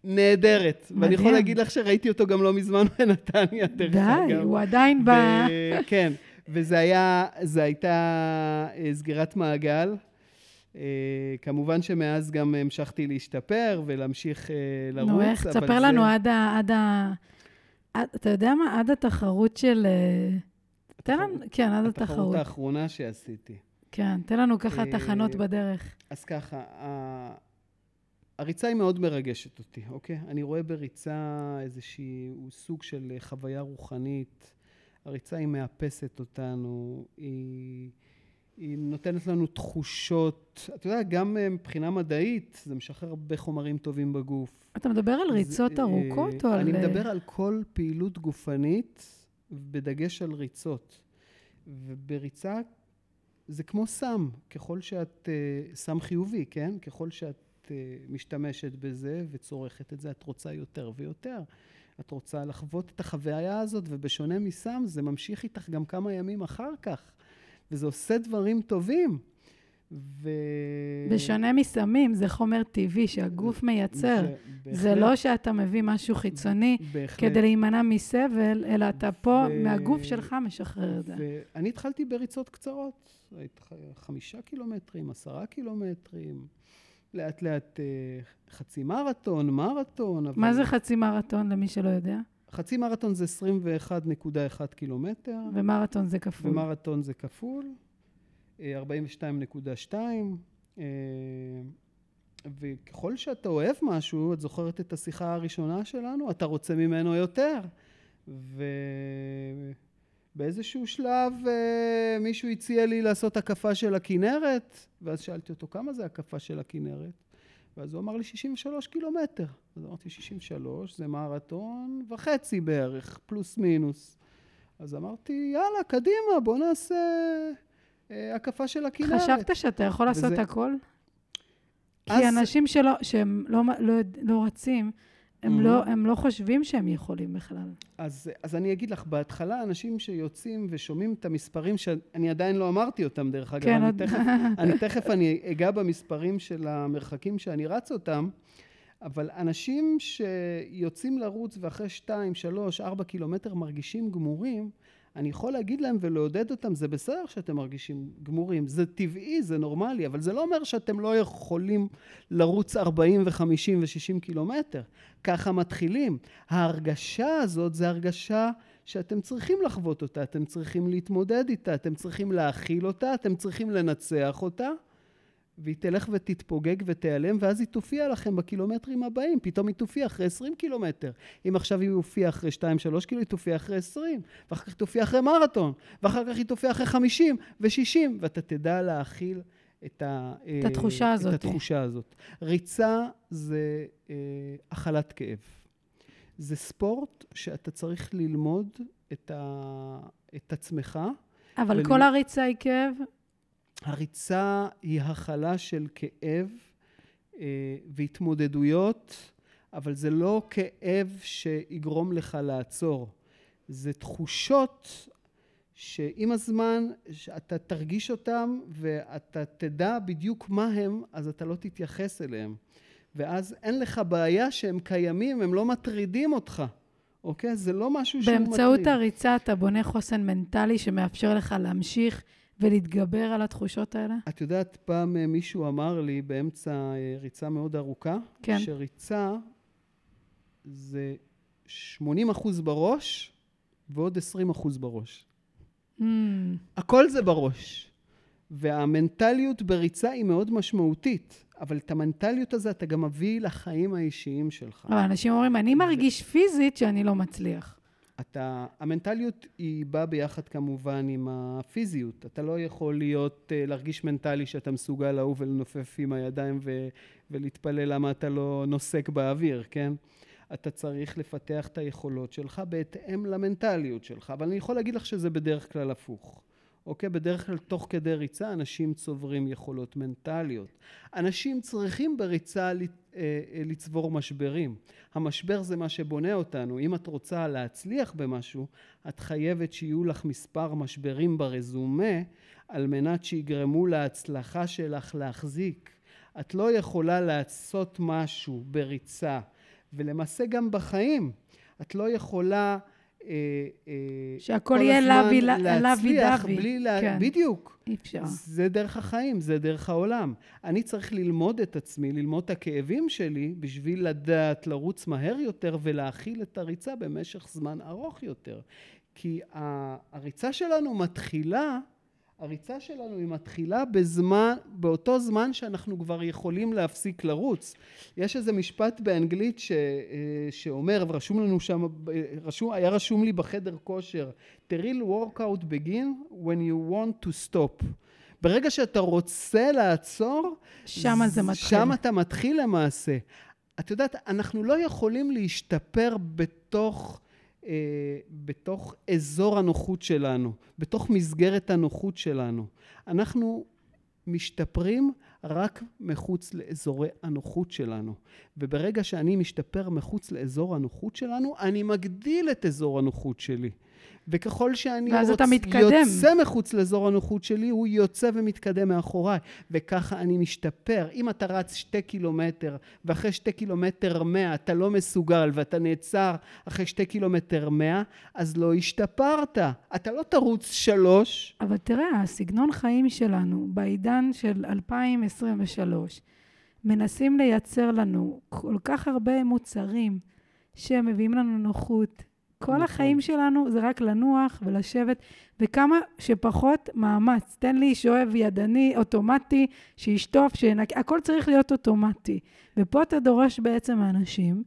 נהדרת. מדהים. ואני יכול להגיד לך שראיתי אותו גם לא מזמן בנתניה, דרך אגב. די, הוא עדיין ב... כן. וזה היה, זה הייתה אה, סגירת מעגל. אה, כמובן שמאז גם המשכתי להשתפר ולהמשיך אה, לרוץ, נו, איך? תספר זה... לנו עד ה... עד ה... עד, אתה יודע מה? עד התחרות של... תן לנו, כן, עד התחרות. התחרות האחרונה שעשיתי. כן, תן לנו ככה תחנות בדרך. אז ככה, ה- הריצה היא מאוד מרגשת אותי, אוקיי? אני רואה בריצה איזשהו סוג של חוויה רוחנית. הריצה היא מאפסת אותנו, היא, היא נותנת לנו תחושות, אתה יודע, גם אה, מבחינה מדעית, זה משחרר הרבה חומרים טובים בגוף. אתה מדבר על ריצות זה, אה, ארוכות או על... אני מדבר על כל פעילות גופנית, בדגש על ריצות. ובריצה זה כמו סם, ככל שאת, אה, סם חיובי, כן? ככל שאת אה, משתמשת בזה וצורכת את זה, את רוצה יותר ויותר. את רוצה לחוות את החוויה הזאת, ובשונה מסם, זה ממשיך איתך גם כמה ימים אחר כך, וזה עושה דברים טובים. ו... בשונה מסמים, זה חומר טבעי שהגוף מייצר. זה בהחלט, לא שאתה מביא משהו חיצוני בהחלט. כדי להימנע מסבל, אלא אתה פה, ו- מהגוף שלך משחרר את זה. ואני התחלתי בריצות קצרות, חמישה קילומטרים, עשרה קילומטרים, לאט לאט אה, חצי מרתון, מרתון. אבל- מה זה חצי מרתון, למי שלא יודע? חצי מרתון זה 21.1 קילומטר, ומרתון זה כפול. ומרתון זה כפול, אה, 42.2. אה, וככל שאתה אוהב משהו, את זוכרת את השיחה הראשונה שלנו, אתה רוצה ממנו יותר. ובאיזשהו שלב אה, מישהו הציע לי לעשות הקפה של הכנרת, ואז שאלתי אותו, כמה זה הקפה של הכנרת? ואז הוא אמר לי 63 קילומטר. אז אמרתי, 63 זה מרתון וחצי בערך, פלוס מינוס. אז אמרתי, יאללה, קדימה, בוא נעשה אה, הקפה של הכנרת. חשבת שאתה יכול לעשות וזה- הכל? כי אז- אנשים שלא, שהם לא, לא, לא רצים, הם, Mhm. לא, הם לא חושבים שהם יכולים בכלל. אז, אז אני אגיד לך, בהתחלה אנשים שיוצאים ושומעים את המספרים שאני עדיין לא אמרתי אותם, דרך אגב, כן, אני, עוד- תכף, אני תכף אני אגע במספרים של המרחקים שאני רץ אותם, אבל אנשים שיוצאים לרוץ ואחרי 2, 3, 4 קילומטר מרגישים גמורים, אני יכול להגיד להם ולעודד אותם, זה בסדר שאתם מרגישים גמורים, זה טבעי, זה נורמלי, אבל זה לא אומר שאתם לא יכולים לרוץ 40 ו-50 ו-60 קילומטר. ככה מתחילים. ההרגשה הזאת זה הרגשה שאתם צריכים לחוות אותה, אתם צריכים להתמודד איתה, אתם צריכים להכיל אותה, אתם צריכים לנצח אותה, והיא תלך ותתפוגג ותיעלם, ואז היא תופיע לכם בקילומטרים הבאים. פתאום היא תופיע אחרי 20 קילומטר. אם עכשיו היא תופיע אחרי 2-3 קילו, היא תופיע אחרי 20, ואחר כך היא תופיע אחרי מרתון, ואחר כך היא תופיע אחרי 50 ו-60, ואתה תדע להכיל את, ה, את התחושה הזאת. את התחושה הזאת. ריצה זה אה, הכלת כאב. זה ספורט שאתה צריך ללמוד את, ה, את עצמך. אבל ול- כל הריצה היא כאב? הריצה היא הכלה של כאב אה, והתמודדויות, אבל זה לא כאב שיגרום לך לעצור. זה תחושות שעם הזמן אתה תרגיש אותם ואתה תדע בדיוק מה הם, אז אתה לא תתייחס אליהם. ואז אין לך בעיה שהם קיימים, הם לא מטרידים אותך, אוקיי? זה לא משהו שהוא מטריד. באמצעות הריצה אתה בונה חוסן מנטלי שמאפשר לך להמשיך ולהתגבר על התחושות האלה? את יודעת, פעם אה, מישהו אמר לי באמצע אה, ריצה מאוד ארוכה, כן. שריצה זה 80 אחוז בראש ועוד 20 אחוז בראש. Mm, הכל זה בראש. והמנטליות בריצה היא מאוד משמעותית, אבל את המנטליות הזה אתה גם מביא לחיים האישיים שלך. אבל אנשים אומרים, אני מרגיש פיזית שאני לא מצליח. אתה, המנטליות היא באה ביחד כמובן עם הפיזיות. אתה לא יכול להיות, אה, להרגיש מנטלי שאתה מסוגל לעוף ולנופף עם הידיים ו, ולהתפלל למה אתה לא נוסק באוויר, כן? אתה צריך לפתח את היכולות שלך בהתאם למנטליות שלך. אבל אני יכול להגיד לך שזה בדרך כלל הפוך. אוקיי? בדרך כלל תוך כדי ריצה אנשים צוברים יכולות מנטליות. אנשים צריכים בריצה אה, אה, לצבור משברים. המשבר זה מה שבונה אותנו. אם את רוצה להצליח במשהו, את חייבת שיהיו לך מספר משברים ברזומה על מנת שיגרמו להצלחה שלך להחזיק. את לא יכולה לעשות משהו בריצה, ולמעשה גם בחיים. את לא יכולה... אה, אה, שהכל כל יהיה לוי- לוי להצליח. בלי לה... כן. בדיוק. אי אפשר. זה דרך החיים, זה דרך העולם. אני צריך ללמוד את עצמי, ללמוד את הכאבים שלי, בשביל לדעת לרוץ מהר יותר ולהכיל את הריצה במשך זמן ארוך יותר. כי הריצה שלנו מתחילה, הריצה שלנו היא מתחילה בזמן, באותו זמן שאנחנו כבר יכולים להפסיק לרוץ. יש איזה משפט באנגלית ש, אה, שאומר, ורשום לנו שם, רשום, היה רשום לי בחדר כושר, The real workout begin when you want to stop. ברגע שאתה רוצה לעצור, שם זה מתחיל. שם אתה מתחיל למעשה. את יודעת, אנחנו לא יכולים להשתפר בתוך... אה, בתוך אזור הנוחות שלנו, בתוך מסגרת הנוחות שלנו. אנחנו משתפרים רק מחוץ לאזורי הנוחות שלנו. וברגע שאני משתפר מחוץ לאזור הנוחות שלנו, אני מגדיל את אזור הנוחות שלי. וככל שאני ואז רוצ... אתה מתקדם. יוצא מחוץ לאזור הנוחות שלי, הוא יוצא ומתקדם מאחוריי. וככה אני משתפר. אם אתה רץ שתי קילומטר, ואחרי שתי קילומטר מאה אתה לא מסוגל, ואתה נעצר אחרי שתי קילומטר מאה, אז לא השתפרת. אתה לא תרוץ שלוש. אבל תראה, הסגנון חיים שלנו, בעידן של 2023, מנסים לייצר לנו כל כך הרבה מוצרים שמביאים לנו נוחות, כל נכון. החיים שלנו זה רק לנוח ולשבת, וכמה שפחות מאמץ. תן לי שואב ידני, אוטומטי, שישטוף, שינק... הכל צריך להיות אוטומטי. ופה אתה דורש בעצם מאנשים,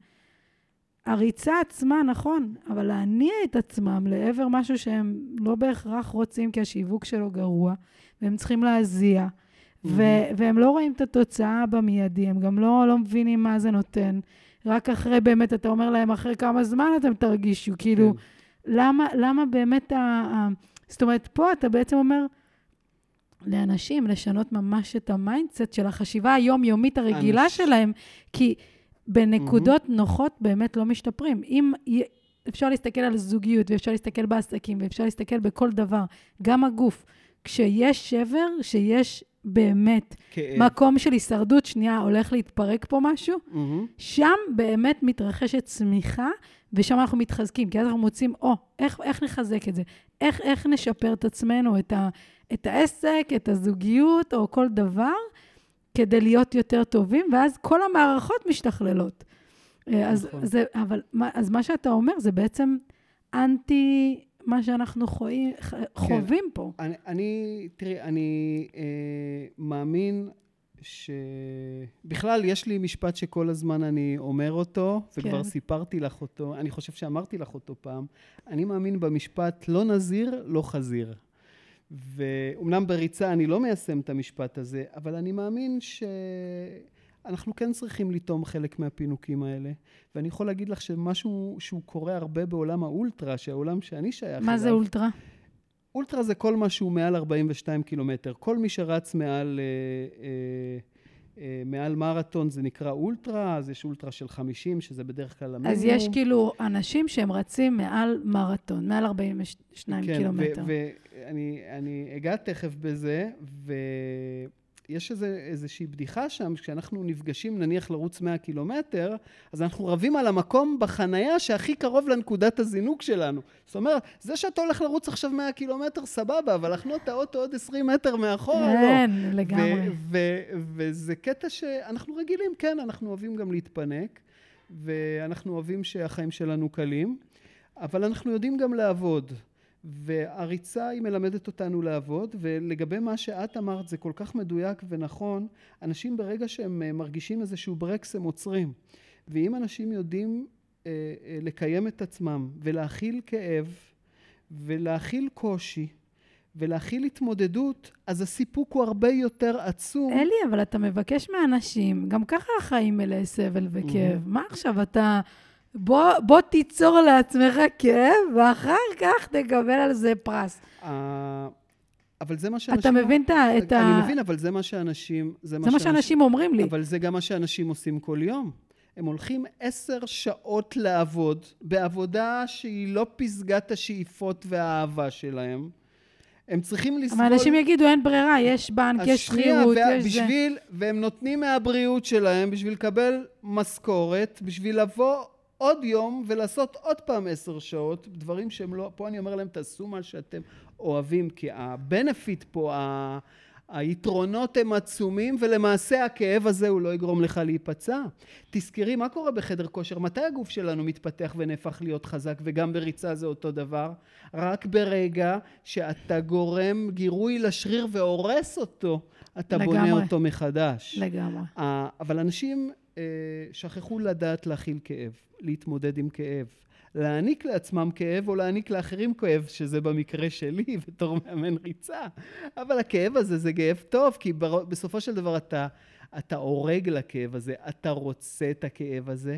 הריצה עצמה, נכון, אבל להניע את עצמם לעבר משהו שהם לא בהכרח רוצים, כי השיווק שלו גרוע, והם צריכים להזיע, mm-hmm. ו- והם לא רואים את התוצאה במיידי, הם גם לא, לא מבינים מה זה נותן. רק אחרי באמת, אתה אומר להם, אחרי כמה זמן אתם תרגישו, כאילו, כן. למה, למה באמת ה, ה... זאת אומרת, פה אתה בעצם אומר לאנשים לשנות ממש את ה mindset של החשיבה היומיומית הרגילה אנש... שלהם, כי בנקודות mm-hmm. נוחות באמת לא משתפרים. אם אפשר להסתכל על זוגיות, ואפשר להסתכל בעסקים, ואפשר להסתכל בכל דבר, גם הגוף. כשיש שבר, שיש באמת כאב. מקום של הישרדות, שנייה, הולך להתפרק פה משהו, mm-hmm. שם באמת מתרחשת צמיחה, ושם אנחנו מתחזקים, כי אז אנחנו מוצאים, או, oh, איך, איך נחזק את זה? איך, איך נשפר את עצמנו, את, ה, את העסק, את הזוגיות, או כל דבר, כדי להיות יותר טובים, ואז כל המערכות משתכללות. אה, אז, נכון. זה, אבל, אז מה שאתה אומר זה בעצם אנטי מה שאנחנו חויים, כן. חווים פה. אני, אני תראי, אני אה, מאמין שבכלל יש לי משפט שכל הזמן אני אומר אותו, כן. וכבר סיפרתי לך אותו, אני חושב שאמרתי לך אותו פעם. אני מאמין במשפט לא נזיר, לא חזיר. ואומנם בריצה אני לא מיישם את המשפט הזה, אבל אני מאמין ש... אנחנו כן צריכים לטום חלק מהפינוקים האלה. ואני יכול להגיד לך שמשהו שהוא קורה הרבה בעולם האולטרה, שהעולם שאני שייך אליו... מה זה אולטרה? אולטרה זה כל מה שהוא מעל 42 קילומטר. כל מי שרץ מעל... אה, אה, אה, מעל מרתון זה נקרא אולטרה, אז יש אולטרה של 50, שזה בדרך כלל המינימום. אז יש כאילו אנשים שהם רצים מעל מרתון, מעל 42 כן, קילומטר. כן, ואני אגע תכף בזה, ו... יש איזה, איזושהי בדיחה שם, כשאנחנו נפגשים נניח לרוץ 100 קילומטר, אז אנחנו רבים על המקום בחנייה שהכי קרוב לנקודת הזינוק שלנו. זאת אומרת, זה שאתה הולך לרוץ עכשיו 100 קילומטר, סבבה, אבל לחנות את האוטו עוד 20 מטר מאחורה, לא. כן, לגמרי. וזה קטע שאנחנו רגילים, כן, אנחנו אוהבים גם להתפנק, ואנחנו אוהבים שהחיים שלנו קלים, אבל אנחנו יודעים גם לעבוד. והריצה היא מלמדת אותנו לעבוד, ולגבי מה שאת אמרת זה כל כך מדויק ונכון, אנשים ברגע שהם אה, מרגישים איזשהו ברקס הם עוצרים. ואם אנשים יודעים אה, אה, לקיים את עצמם ולהכיל כאב ולהכיל קושי ולהכיל התמודדות, אז הסיפוק הוא הרבה יותר עצום. אלי, אבל אתה מבקש מאנשים, גם ככה החיים מלאי סבל וכאב. Mm-hmm. מה עכשיו, אתה... בוא, בוא תיצור לעצמך כאב, ואחר כך תקבל על זה פרס. אבל זה מה שאנשים... אתה מבין את ה... אני מבין, אבל זה מה שאנשים... זה מה שאנשים אומרים לי. אבל זה גם מה שאנשים עושים כל יום. הם הולכים עשר שעות לעבוד, בעבודה שהיא לא פסגת השאיפות והאהבה שלהם. הם צריכים לסבול... אבל אנשים יגידו, אין ברירה, יש בנק, יש שכירות, יש בשביל, זה. והם נותנים מהבריאות שלהם בשביל לקבל משכורת, בשביל לבוא עוד יום ולעשות עוד פעם עשר שעות, דברים שהם לא, פה אני אומר להם תעשו מה שאתם אוהבים, כי הבנפיט פה, היתרונות הם עצומים, ולמעשה הכאב הזה הוא לא יגרום לך להיפצע. תזכרי, מה קורה בחדר כושר? מתי הגוף שלנו מתפתח ונהפך להיות חזק, וגם בריצה זה אותו דבר? רק ברגע שאתה גורם גירוי לשריר והורס אותו, אתה לגמרי. בונה אותו מחדש. לגמרי. אבל אנשים שכחו לדעת להכיל כאב, להתמודד עם כאב. להעניק לעצמם כאב או להעניק לאחרים כאב, שזה במקרה שלי בתור מאמן ריצה. אבל הכאב הזה זה כאב טוב, כי בסופו של דבר אתה, אתה הורג לכאב הזה, אתה רוצה את הכאב הזה,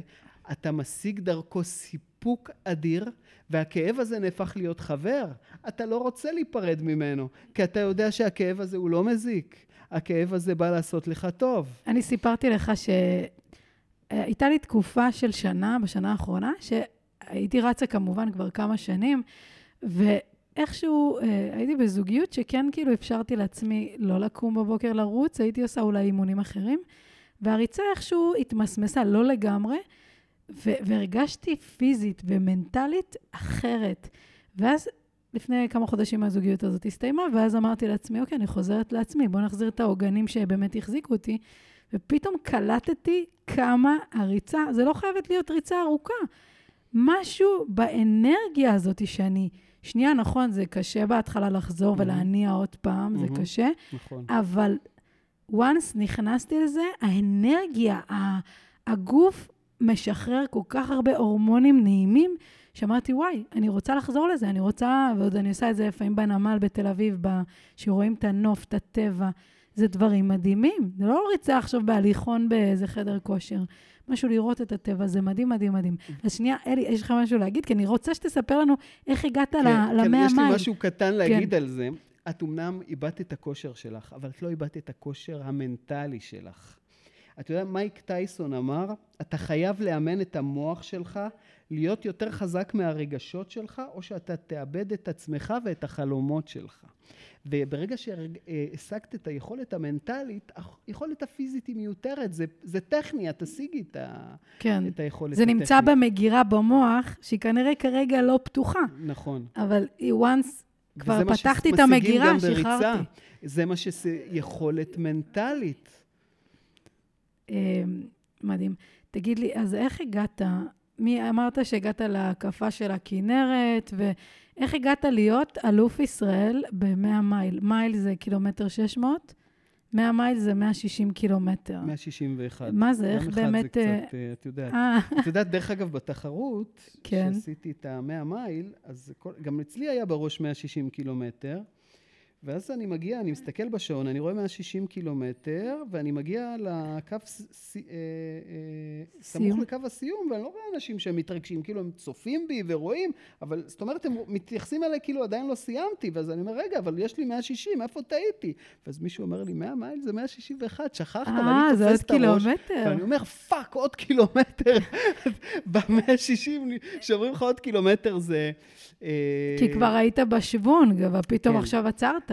אתה משיג דרכו סיפוק אדיר, והכאב הזה נהפך להיות חבר. אתה לא רוצה להיפרד ממנו, כי אתה יודע שהכאב הזה הוא לא מזיק. הכאב הזה בא לעשות לך טוב. אני סיפרתי לך שהייתה לי תקופה של שנה, בשנה האחרונה, ש... הייתי רצה כמובן כבר כמה שנים, ואיכשהו אה, הייתי בזוגיות שכן כאילו אפשרתי לעצמי לא לקום בבוקר לרוץ, הייתי עושה אולי אימונים אחרים, והריצה איכשהו התמסמסה, לא לגמרי, והרגשתי פיזית ומנטלית אחרת. ואז לפני כמה חודשים הזוגיות הזאת הסתיימה, ואז אמרתי לעצמי, אוקיי, אני חוזרת לעצמי, בואו נחזיר את העוגנים שבאמת החזיקו אותי. ופתאום קלטתי כמה הריצה, זה לא חייבת להיות ריצה ארוכה. משהו באנרגיה הזאת שאני... שנייה, נכון, זה קשה בהתחלה לחזור mm-hmm. ולהניע עוד פעם, mm-hmm. זה קשה, נכון. אבל once נכנסתי לזה, האנרגיה, הגוף משחרר כל כך הרבה הורמונים נעימים, שאמרתי, וואי, אני רוצה לחזור לזה, אני רוצה, ועוד אני עושה את זה לפעמים בנמל בתל אביב, שרואים את הנוף, את הטבע. זה דברים מדהימים. זה לא ריצה עכשיו בהליכון באיזה חדר כושר. משהו לראות את הטבע, זה מדהים, מדהים, מדהים. אז שנייה, אלי, יש לך משהו להגיד? כי אני רוצה שתספר לנו איך הגעת כן, למאה כן, מייל. יש לי משהו קטן להגיד כן. על זה. את אמנם איבדת את הכושר שלך, אבל את לא איבדת את הכושר המנטלי שלך. אתה יודע, מייק טייסון אמר, אתה חייב לאמן את המוח שלך להיות יותר חזק מהרגשות שלך, או שאתה תאבד את עצמך ואת החלומות שלך. וברגע שהשגת את היכולת המנטלית, היכולת הפיזית היא מיותרת, זה, זה טכני, את תשיגי את, ה, כן. את היכולת זה הטכנית. זה נמצא במגירה במוח, שהיא כנראה כרגע לא פתוחה. נכון. אבל once כבר פתחתי את המגירה, שחררתי. זה מה שזה יכולת מנטלית. אמ, מדהים. תגיד לי, אז איך הגעת, מי אמרת שהגעת להקפה של הכינרת, ואיך הגעת להיות אלוף ישראל ב-100 מייל? מייל זה קילומטר 600, 100 מייל זה 160 קילומטר. 161. מה זה, איך באמת... זה קצת, אה, את יודעת. אה. את יודעת, דרך אגב, בתחרות, כן. שעשיתי את ה-100 מייל, אז כל, גם אצלי היה בראש 160 קילומטר. ואז אני מגיע, אני מסתכל בשעון, אני רואה 160 קילומטר, ואני מגיע לקו, ס, אה, אה, סמוך לקו הסיום, ואני לא רואה אנשים שהם מתרגשים, כאילו הם צופים בי ורואים, אבל זאת אומרת, הם מתייחסים אליי כאילו עדיין לא סיימתי, ואז אני אומר, רגע, אבל יש לי 160, איפה טעיתי? ואז מישהו אומר לי, 100 מייל זה 161, שכחת, ואני אה, תופס את הראש. קילומטר. ואני אומר, fuck, עוד קילומטר. ב-160, שאומרים לך עוד קילומטר זה... כי כבר היית בשוונג, ופתאום כן. עכשיו עצרת.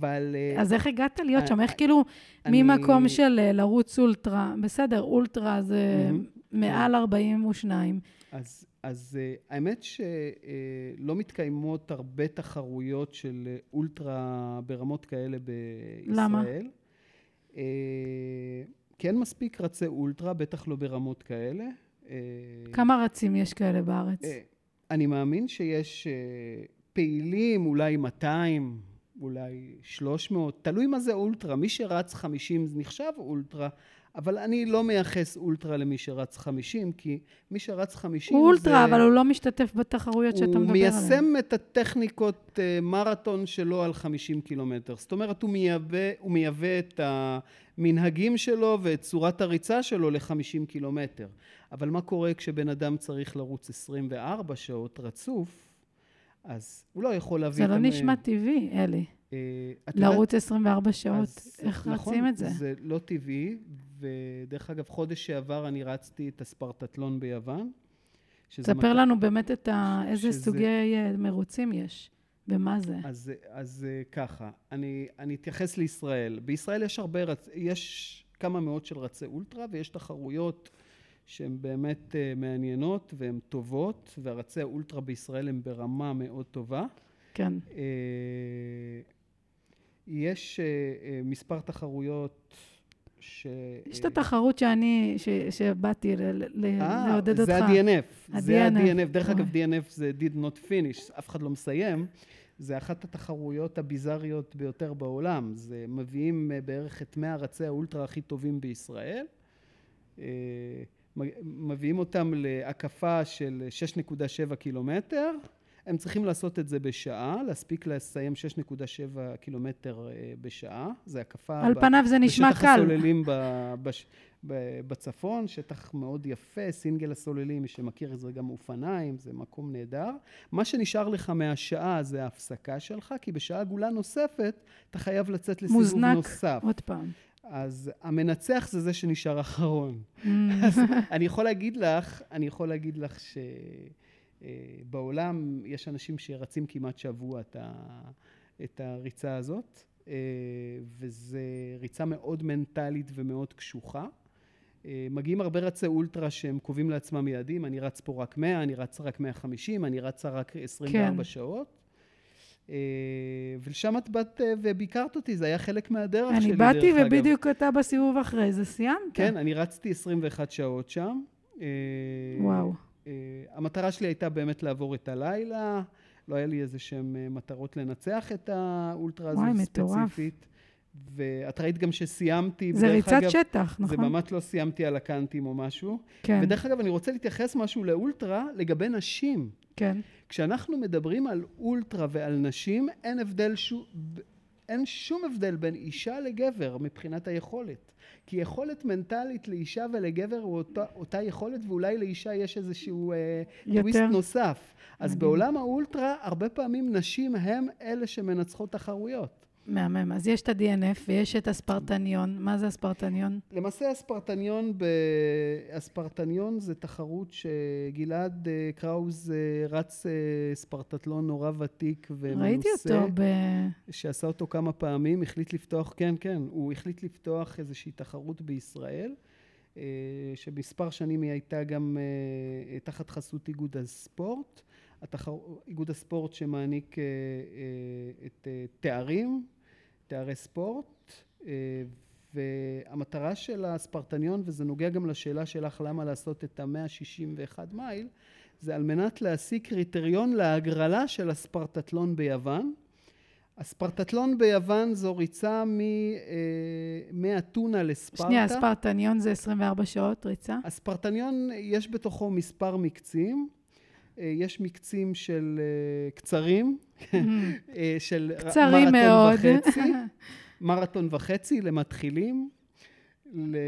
אבל... אה, אז איך הגעת להיות שם? איך כאילו. ממקום של אה, לרוץ אולטרה, בסדר, אולטרה זה מעל 42. אז, אז אה, האמת שלא מתקיימות הרבה תחרויות של אולטרה ברמות כאלה בישראל. למה? כי אין מספיק רצי אולטרה, בטח לא ברמות כאלה. כמה רצים יש כאלה בארץ? אני מאמין שיש פעילים, אולי 200, אולי 300, תלוי מה זה אולטרה. מי שרץ 50 נחשב אולטרה, אבל אני לא מייחס אולטרה למי שרץ 50, כי מי שרץ 50 הוא אולטרה, זה... אבל הוא לא משתתף בתחרויות שאתה מדבר עליהן. הוא מיישם את הטכניקות uh, מרתון שלו על 50 קילומטר. זאת אומרת, הוא מייבא, הוא מייבא את המנהגים שלו ואת צורת הריצה שלו ל-50 קילומטר. אבל מה קורה כשבן אדם צריך לרוץ 24 שעות רצוף? אז הוא לא יכול להביא... זה לא נשמע טבעי, אלי. אה, לרוץ 24 שעות, איך נכון, רצים את זה? זה לא טבעי, ודרך אגב, חודש שעבר אני רצתי את הספרטטלון ביוון. ספר לנו באמת את ה... איזה. סוגי אה, מרוצים יש, ומה זה. אז, אז אה, ככה, אני, אני אתייחס לישראל. בישראל יש הרבה, רצ... יש כמה מאות של רצי אולטרה, ויש תחרויות שהן באמת uh, מעניינות והן טובות, והרצי האולטרה בישראל הם ברמה מאוד טובה. כן. Uh, יש מספר תחרויות ש... יש את התחרות שאני, ש, שבאתי ל, ל, לעודד אותך. זה ה-DNF. זה ה-DNF. דרך אגב, DNF זה did not finish, אף אחד לא מסיים. זה אחת התחרויות הביזריות ביותר בעולם. זה מביאים בערך את 100 רצי האולטרה הכי טובים בישראל. מביאים אותם להקפה של 6.7 קילומטר. הם צריכים לעשות את זה בשעה, להספיק לסיים 6.7 קילומטר אה, בשעה. זה הקפה... על פניו זה נשמע קל. בשטח הסוללים בצפון, שטח מאוד יפה, סינגל הסוללים, מי שמכיר את זה גם אופניים, זה מקום נהדר. מה שנשאר לך מהשעה זה ההפסקה שלך, כי בשעה גולה נוספת אתה חייב לצאת לסיבוב מוזנק, נוסף. מוזנק, עוד פעם. אז המנצח זה זה שנשאר אחרון. Mm. אז אני יכול להגיד לך, אני יכול להגיד לך ש... בעולם יש אנשים שרצים כמעט שבוע את, ה, את הריצה הזאת, אה, וזו ריצה מאוד מנטלית ומאוד קשוחה. אה, מגיעים הרבה רצי אולטרה שהם קובעים לעצמם יעדים, אני רץ פה רק 100, אני רץ רק 150, אני רצה רק 24 כן. שעות. אה, ולשם את באת וביקרת אותי, זה היה חלק מהדרך אני שלי, דרך אגב. אני באתי ובדיוק אתה בסיבוב אחרי זה סיימת. כן, אני רצתי 21 שעות שם. וואו. אה, המטרה שלי הייתה באמת לעבור את הלילה, לא היה לי איזה שהן אה, מטרות לנצח את האולטרה הזאת ספציפית. ואת ראית גם שסיימתי, זה ריצת אגב, שטח, נכון? זה ממש לא סיימתי על הקאנטים או משהו. כן. ודרך אגב, אני רוצה להתייחס משהו לאולטרה לגבי נשים. כן. כשאנחנו מדברים על אולטרה ועל נשים, אין הבדל, שו, אין שום הבדל בין אישה לגבר מבחינת היכולת. כי יכולת מנטלית לאישה ולגבר הוא אותה, אותה יכולת, ואולי לאישה יש איזשהו אה, טוויסט נוסף. אז בעולם האולטרה, הרבה פעמים נשים הם אלה שמנצחות תחרויות. מהמם. אז יש את ה-DNF ויש את הספרטניון. מה זה הספרטניון? למעשה הספרטניון, ב... הספרטניון זה תחרות שגלעד אה, קראוז אה, רץ אה, ספרטטלון נורא ותיק ומנוסה. ראיתי אותו ב... שעשה אותו כמה פעמים, החליט לפתוח, כן, כן, הוא החליט לפתוח איזושהי תחרות בישראל. שמספר שנים היא הייתה גם תחת חסות איגוד הספורט. התחר... איגוד הספורט שמעניק את תארים תארי ספורט, אה, והמטרה של הספרטניון, וזה נוגע גם לשאלה שלך למה לעשות את המאה שישים ואחד מייל, זה על מנת להשיג קריטריון להגרלה של הספרטטלון ביוון. הספרטטלון ביוון זו ריצה אה, מאתונה לספרטה. שנייה, הספרטניון זה 24 שעות ריצה? הספרטניון, יש בתוכו מספר מקצים. אה, יש מקצים של קצרים, אה, של קצרים מרתון מאוד. וחצי, מרתון וחצי למתחילים. ל, אה,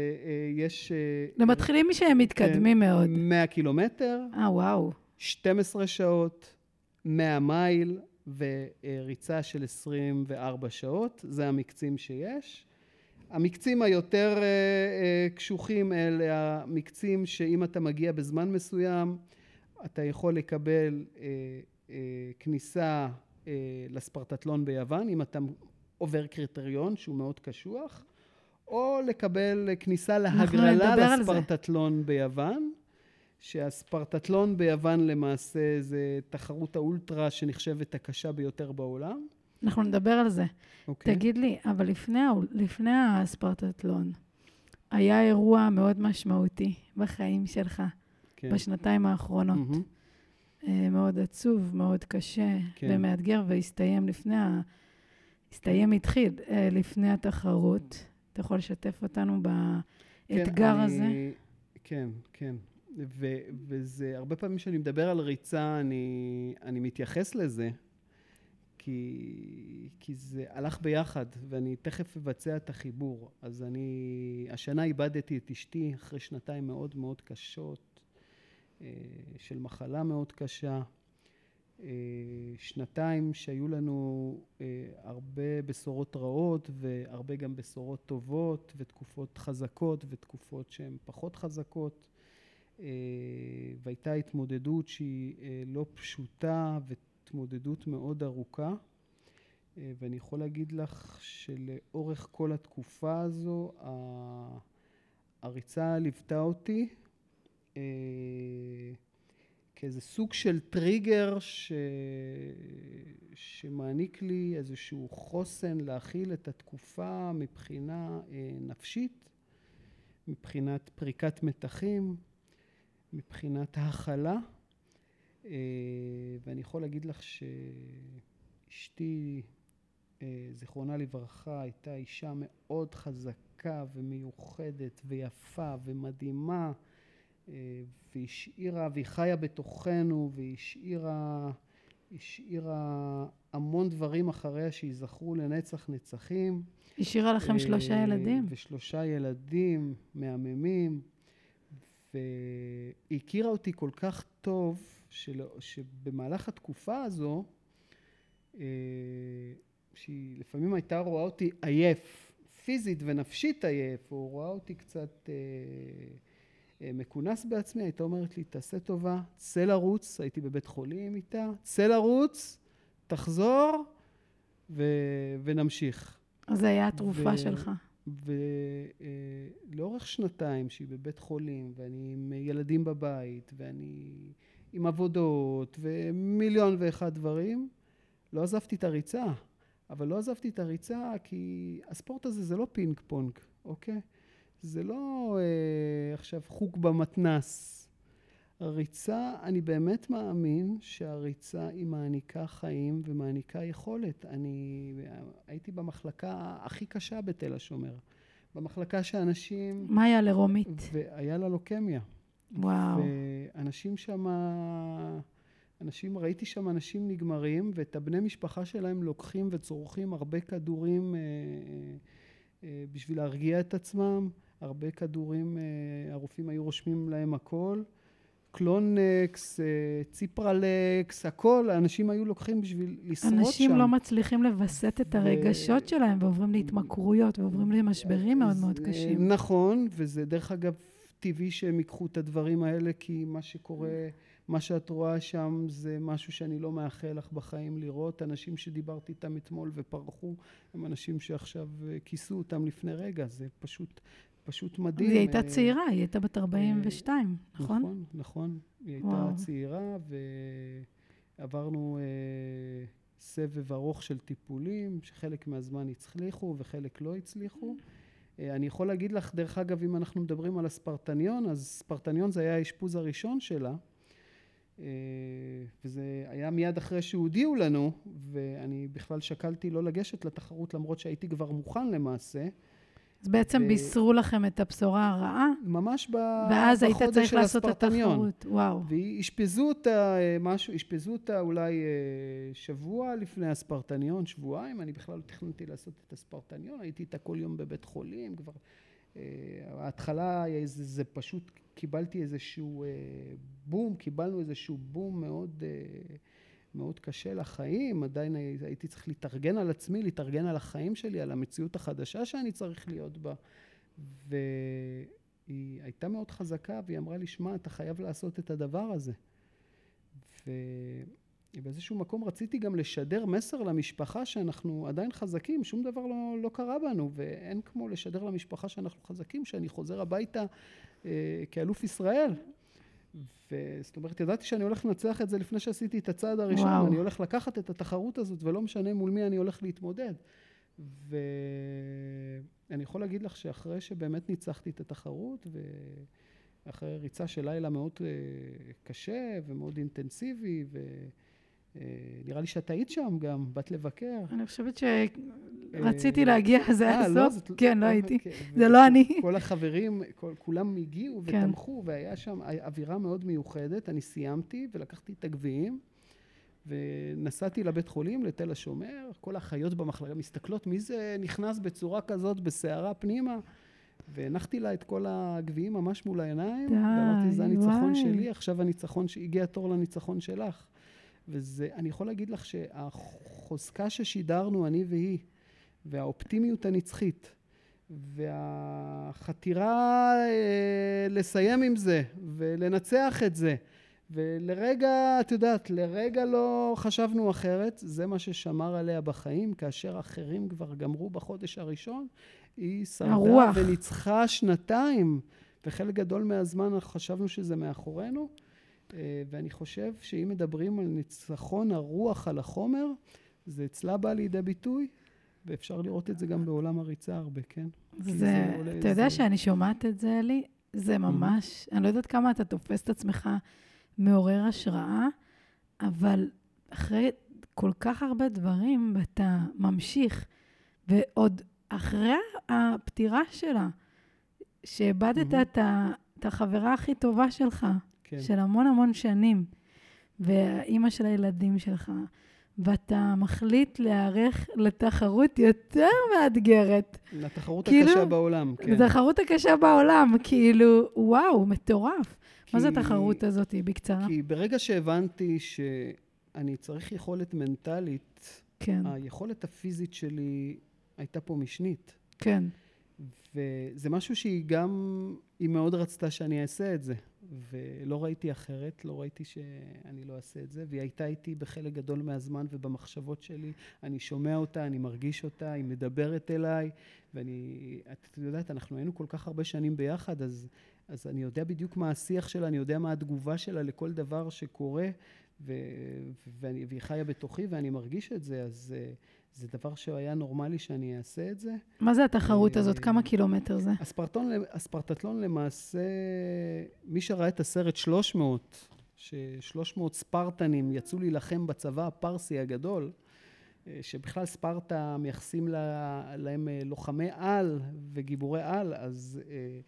יש... אה, למתחילים שהם מתקדמים כן, מאוד. 100 קילומטר. אה, וואו. 12 שעות, 100 מייל וריצה של 24 שעות. זה המקצים שיש. המקצים היותר קשוחים אלה המקצים שאם אתה מגיע בזמן מסוים, אתה יכול לקבל כניסה אה, לספרטטלון ביוון, אם אתה עובר קריטריון שהוא מאוד קשוח, או לקבל כניסה להגרלה לספרטטלון ביוון, שהספרטטלון ביוון למעשה זה תחרות האולטרה שנחשבת הקשה ביותר בעולם. אנחנו נדבר על זה. Okay. אוקיי. תגיד לי, אבל לפני, לפני הספרטטלון, היה אירוע מאוד משמעותי בחיים שלך, כן. בשנתיים האחרונות. Mm-hmm. מאוד עצוב, מאוד קשה כן. ומאתגר, והסתיים לפני ה... הסתיים, כן. התחיל אה, לפני התחרות. אתה יכול לשתף אותנו באתגר כן, הזה? אני, כן, כן. ו, וזה, הרבה פעמים כשאני מדבר על ריצה, אני, אני מתייחס לזה, כי, כי זה הלך ביחד, ואני תכף אבצע את החיבור. אז אני, השנה איבדתי את אשתי אחרי שנתיים מאוד מאוד קשות. אה, של מחלה מאוד קשה. אה, שנתיים שהיו לנו אה, הרבה בשורות רעות והרבה גם בשורות טובות ותקופות חזקות ותקופות שהן פחות חזקות. והייתה התמודדות שהיא לא פשוטה והתמודדות מאוד ארוכה. ואני יכול להגיד לך שלאורך כל התקופה הזו הריצה ליוותה אותי כאיזה סוג של טריגר ש... שמעניק לי איזשהו חוסן להכיל את התקופה מבחינה אה, נפשית, מבחינת פריקת מתחים, מבחינת הכלה. אה, ואני יכול להגיד לך שאשתי, אה, זיכרונה לברכה, הייתה אישה מאוד חזקה ומיוחדת ויפה ומדהימה. אה, והשאירה, והיא חיה בתוכנו, והשאירה השאירה המון דברים אחריה שיזכרו לנצח נצחים. השאירה לכם שלושה אה, ילדים. ושלושה ילדים מהממים, והיא הכירה אותי כל כך טוב, של, שבמהלך התקופה הזו, אה, שהיא לפעמים הייתה רואה אותי עייף, פיזית ונפשית עייף, או רואה אותי קצת... אה, מכונס בעצמי, הייתה אומרת לי, תעשה טובה, צא לרוץ, הייתי בבית חולים איתה, צא לרוץ, תחזור ו... ונמשיך. אז זה היה התרופה ו... שלך. ולאורך אה, שנתיים שהיא בבית חולים, ואני עם ילדים בבית, ואני עם עבודות, ומיליון ואחד דברים, לא עזבתי את הריצה. אבל לא עזבתי את הריצה כי הספורט הזה זה לא פינג פונג, אוקיי? זה לא אה, עכשיו חוג במתנס. הריצה, אני באמת מאמין שהריצה היא מעניקה חיים ומעניקה יכולת. אני הייתי במחלקה הכי קשה בתל השומר. במחלקה שאנשים... מה היה לרומית? והיה לה לוקמיה. וואו. ואנשים שם... אנשים, ראיתי שם אנשים נגמרים, ואת הבני משפחה שלהם לוקחים וצורכים הרבה כדורים אה, אה, אה, בשביל להרגיע את עצמם. הרבה כדורים, אה, הרופאים היו רושמים להם הכל. קלונקס, אה, ציפרלקס, הכל, האנשים היו לוקחים בשביל לשרוד שם. אנשים לא מצליחים לווסת את הרגשות ו... שלהם ועוברים להתמכרויות ועוברים למשברים מאוד מאוד קשים. נכון, וזה דרך אגב טבעי שהם ייקחו את הדברים האלה, כי מה שקורה, מה שאת רואה שם זה משהו שאני לא מאחל לך בחיים לראות. אנשים שדיברתי איתם אתמול ופרחו, הם אנשים שעכשיו אה, כיסו אותם לפני רגע, זה פשוט פשוט מדהים. היא הייתה אה, צעירה, היא הייתה בת 42, אה, נכון? נכון, נכון. היא הייתה וואו. צעירה, ועברנו אה, סבב ארוך של טיפולים, שחלק מהזמן הצליחו וחלק לא הצליחו. אה, אני יכול להגיד לך, דרך אגב, אם אנחנו מדברים על הספרטניון, אז ספרטניון זה היה האשפוז הראשון שלה. אה, וזה היה מיד אחרי שהודיעו לנו, ואני בכלל שקלתי לא לגשת לתחרות למרות שהייתי כבר מוכן למעשה. אז בעצם ו... בישרו לכם את הבשורה הרעה? ממש ב... ואז היית צריך לעשות את התחרות, וואו. ואשפזו אותה אה, משהו, אשפזו אותה אולי אה, שבוע לפני הספרטניון, שבועיים, אני בכלל לא תכננתי לעשות את הספרטניון, הייתי איתה כל יום בבית חולים, כבר... אה, ההתחלה זה, זה פשוט, קיבלתי איזשהו בום, קיבלנו איזשהו בום מאוד... מאוד קשה לחיים, עדיין הייתי צריך להתארגן על עצמי, להתארגן על החיים שלי, על המציאות החדשה שאני צריך להיות בה. והיא הייתה מאוד חזקה, והיא אמרה לי, שמע, אתה חייב לעשות את הדבר הזה. ובאיזשהו מקום רציתי גם לשדר מסר למשפחה שאנחנו עדיין חזקים, שום דבר לא, לא קרה בנו, ואין כמו לשדר למשפחה שאנחנו חזקים, שאני חוזר הביתה אה, כאלוף ישראל. וזאת אומרת, ידעתי שאני הולך לנצח את זה לפני שעשיתי את הצעד הראשון, וואו. אני הולך לקחת את התחרות הזאת, ולא משנה מול מי אני הולך להתמודד. ואני יכול להגיד לך שאחרי שבאמת ניצחתי את התחרות, ואחרי ריצה של לילה מאוד אה, קשה ומאוד אינטנסיבי, ו... אה, נראה לי שאת היית שם גם, באת לבקר. אני חושבת שרציתי אה, להגיע, זה היה לא, סוף. כן, לא הייתי. זה לא אני. כל החברים, כולם הגיעו כן. ותמכו, והיה שם אווירה מאוד מיוחדת. אני סיימתי ולקחתי את הגביעים, ונסעתי לבית חולים, לתל השומר. כל האחיות במחלקה מסתכלות, מי זה נכנס בצורה כזאת בסערה פנימה? והנחתי לה את כל הגביעים ממש מול העיניים. ואמרתי, זה הניצחון שלי, עכשיו הניצחון, הגיע התור לניצחון שלך. וזה, אני יכול להגיד לך שהחוזקה ששידרנו, אני והיא, והאופטימיות הנצחית, והחתירה אה, לסיים עם זה, ולנצח את זה, ולרגע, את יודעת, לרגע לא חשבנו אחרת, זה מה ששמר עליה בחיים, כאשר אחרים כבר גמרו בחודש הראשון, היא שרדה הרוח. וניצחה שנתיים, וחלק גדול מהזמן חשבנו שזה מאחורינו. אה, ואני חושב שאם מדברים על ניצחון הרוח על החומר, זה אצלה בא לידי ביטוי, ואפשר לראות את זה גם בעולם הריצה הרבה, כן? זה, עולה- אתה יודע זה- שאני שומעת את זה, אלי, זה ממש, אני לא יודעת כמה אתה תופס את עצמך מעורר השראה, אבל אחרי כל כך הרבה דברים, ואתה ממשיך, ועוד אחרי הפטירה שלה, שאיבדת. את ה- את החברה הכי טובה שלך, כן. של המון המון שנים, והאימא של הילדים שלך, ואתה מחליט להיערך לתחרות יותר מאתגרת. לתחרות כאילו, הקשה בעולם, כן. זו התחרות הקשה בעולם, כאילו, וואו, מטורף. מה זה כי- התחרות הזאת, בקצרה? כי ברגע שהבנתי שאני צריך יכולת מנטלית, כן, היכולת הפיזית שלי הייתה פה משנית. כן. וזה משהו שהיא גם, היא מאוד רצתה שאני אעשה את זה. ולא ראיתי אחרת, לא ראיתי שאני לא אעשה את זה, והיא הייתה איתי בחלק גדול מהזמן ובמחשבות שלי. אני שומע אותה, אני מרגיש אותה, היא מדברת אליי, ואני, את יודעת, אנחנו היינו כל כך הרבה שנים ביחד, אז, אז אני יודע בדיוק מה השיח שלה, אני יודע מה התגובה שלה לכל דבר שקורה, ו, ואני, והיא חיה בתוכי ואני מרגיש את זה, אז אה, זה דבר שהיה נורמלי שאני אעשה את זה. מה זה התחרות הזאת? אה, כמה קילומטר זה? הספרטון, הספרטטלון למעשה, מי שראה את הסרט 300, ש-300 ספרטנים יצאו להילחם בצבא הפרסי הגדול, אה, שבכלל ספרטה מייחסים לה, להם אה, לוחמי על וגיבורי על, אז... אה,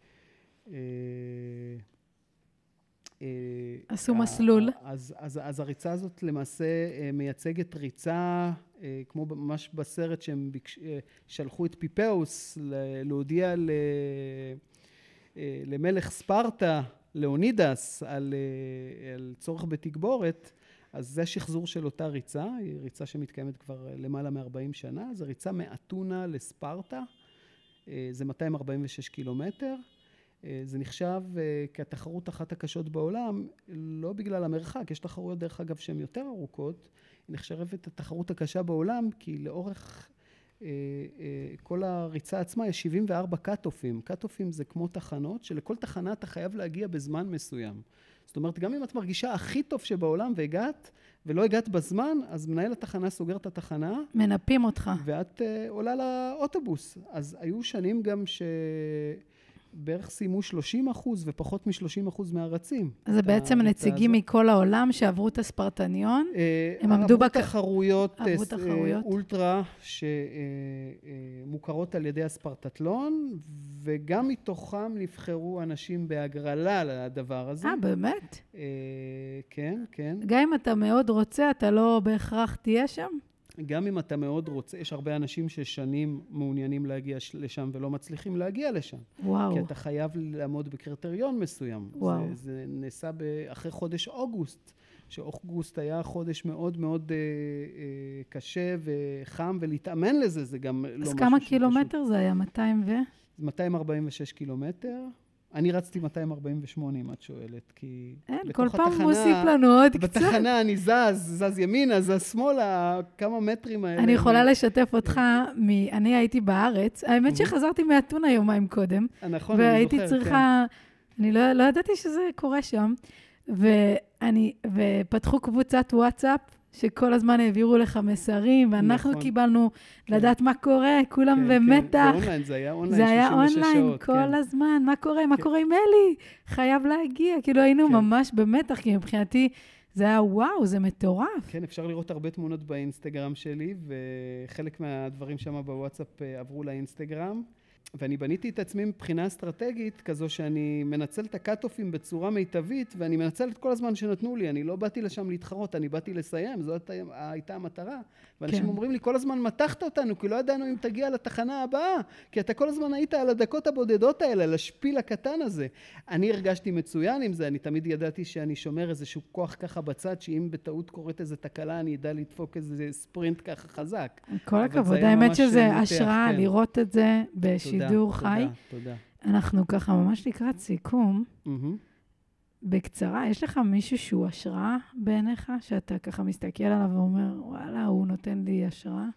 אה, עשו ה- מסלול. אז, אז, אז הריצה הזאת למעשה אה, מייצגת ריצה, אה, כמו ממש בסרט שהם ביקש, אה, שלחו את פיפאוס להודיע ל, אה, למלך ספרטה, לאונידס, על, אה, על צורך בתגבורת, אז זה השחזור של אותה ריצה, היא ריצה שמתקיימת כבר למעלה מ-40 שנה, זו ריצה מאתונה לספרטה, אה, זה 246 קילומטר. אה, זה נחשב אה, כתחרות אחת הקשות בעולם, לא בגלל המרחק, יש תחרויות דרך אגב שהן יותר ארוכות, היא נחשבת התחרות הקשה בעולם, כי לאורך אה, כל הריצה עצמה יש 74 קאט-אופים. קאט-אופים זה כמו תחנות, שלכל תחנה אתה חייב להגיע בזמן מסוים. זאת אומרת, גם אם את מרגישה הכי טוב שבעולם והגעת, ולא הגעת בזמן, אז מנהל התחנה סוגר את התחנה, מנפים אותך. ואת uh, עולה לאוטובוס. אז היו שנים גם שבערך סיימו 30 אחוז ופחות מ-30 אחוז מהרצים. זה בעצם נציגים. מכל העולם שעברו את הספרטניון. אה, הם עמדו בק- תחרויות, עברו אה, תחרויות. אולטרה שמוכרות על ידי הספרטטלון, וגם מתוכם נבחרו אנשים בהגרלה לדבר הזה. אה, באמת? אה, כן, כן. גם אם אתה מאוד רוצה, אתה לא בהכרח תהיה שם? גם אם אתה מאוד רוצה, יש הרבה אנשים ששנים מעוניינים להגיע לשם ולא מצליחים להגיע לשם. וואו. כי אתה חייב לעמוד בקריטריון מסוים. וואו. זה, זה נעשה ב- אחרי חודש אוגוסט, שאוגוסט היה חודש מאוד מאוד אה, אה, קשה וחם, ולהתאמן לזה זה גם לא משהו אז כמה פשוט. קילומטר זה היה? 200 ו... 246 קילומטר. אני רצתי 248, אם את שואלת, כי... אין, כל פעם התחנה- מוסיף לנו עוד קצת. בתחנה אני זז, זז ימינה, זז שמאלה, כמה מטרים האלה. אני יכולה לשתף אותך, מ... אני הייתי בארץ, האמת שחזרתי מאתונה יומיים קודם, נכון, אני והייתי זוכר, צריכה, אני לא, לא ידעתי שזה קורה שם, ואני, ופתחו קבוצת וואטסאפ, שכל הזמן העבירו לך מסרים, ואנחנו נכון. קיבלנו לדעת מה קורה, כולם כן, כן, במתח. באונליין, זה היה אונליין זה היה 36 אונליין שעות, כל כן. הזמן, מה קורה, מה כן. קורה עם אלי? חייב להגיע. כאילו היינו כן. ממש במתח, כי מבחינתי זה היה וואו, זה מטורף. כן, אפשר לראות הרבה תמונות באינסטגרם שלי, וחלק מהדברים שם בוואטסאפ אה, עברו לאינסטגרם. ואני בניתי את עצמי מבחינה אסטרטגית, כזו שאני מנצל את הקאט-אופים בצורה מיטבית, ואני מנצל את כל הזמן שנתנו לי. אני לא באתי לשם להתחרות, אני באתי לסיים, זאת הייתה- הייתה המטרה. ואנשים כן. אומרים לי, כל הזמן מתחת אותנו, כי לא ידענו אם תגיע לתחנה הבאה, כי אתה כל הזמן היית על הדקות הבודדות האלה, על השפיל הקטן הזה. אני הרגשתי מצוין עם זה, אני תמיד ידעתי שאני שומר איזשהו כוח ככה בצד, שאם בטעות קורית איזו תקלה, אני אדע לדפוק איזה ספרינט ככה חזק. כל הכבוד, האמת שזה השראה כן. לראות את זה תודה, בשידור חי. תודה, תודה. אנחנו ככה ממש לקראת סיכום. מהמם. בקצרה, יש לך מישהו שהוא השראה בעיניך, שאתה ככה מסתכל עליו ואומר, וואלה, הוא נותן לי השראה?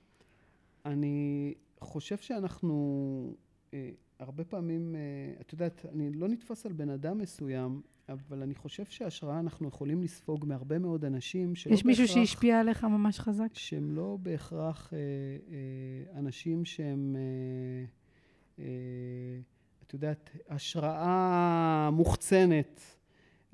אני חושב שאנחנו, אה, הרבה פעמים, אה, את יודעת, אני לא נתפס על בן אדם מסוים, אבל אני חושב שהשראה אנחנו יכולים לספוג מהרבה מאוד אנשים שלא יש מישהו בהכרח- שהשפיע עליך ממש חזק? שהם לא בהכרח אה, אה, אנשים שהם, אה, את יודעת, השראה מוחצנת.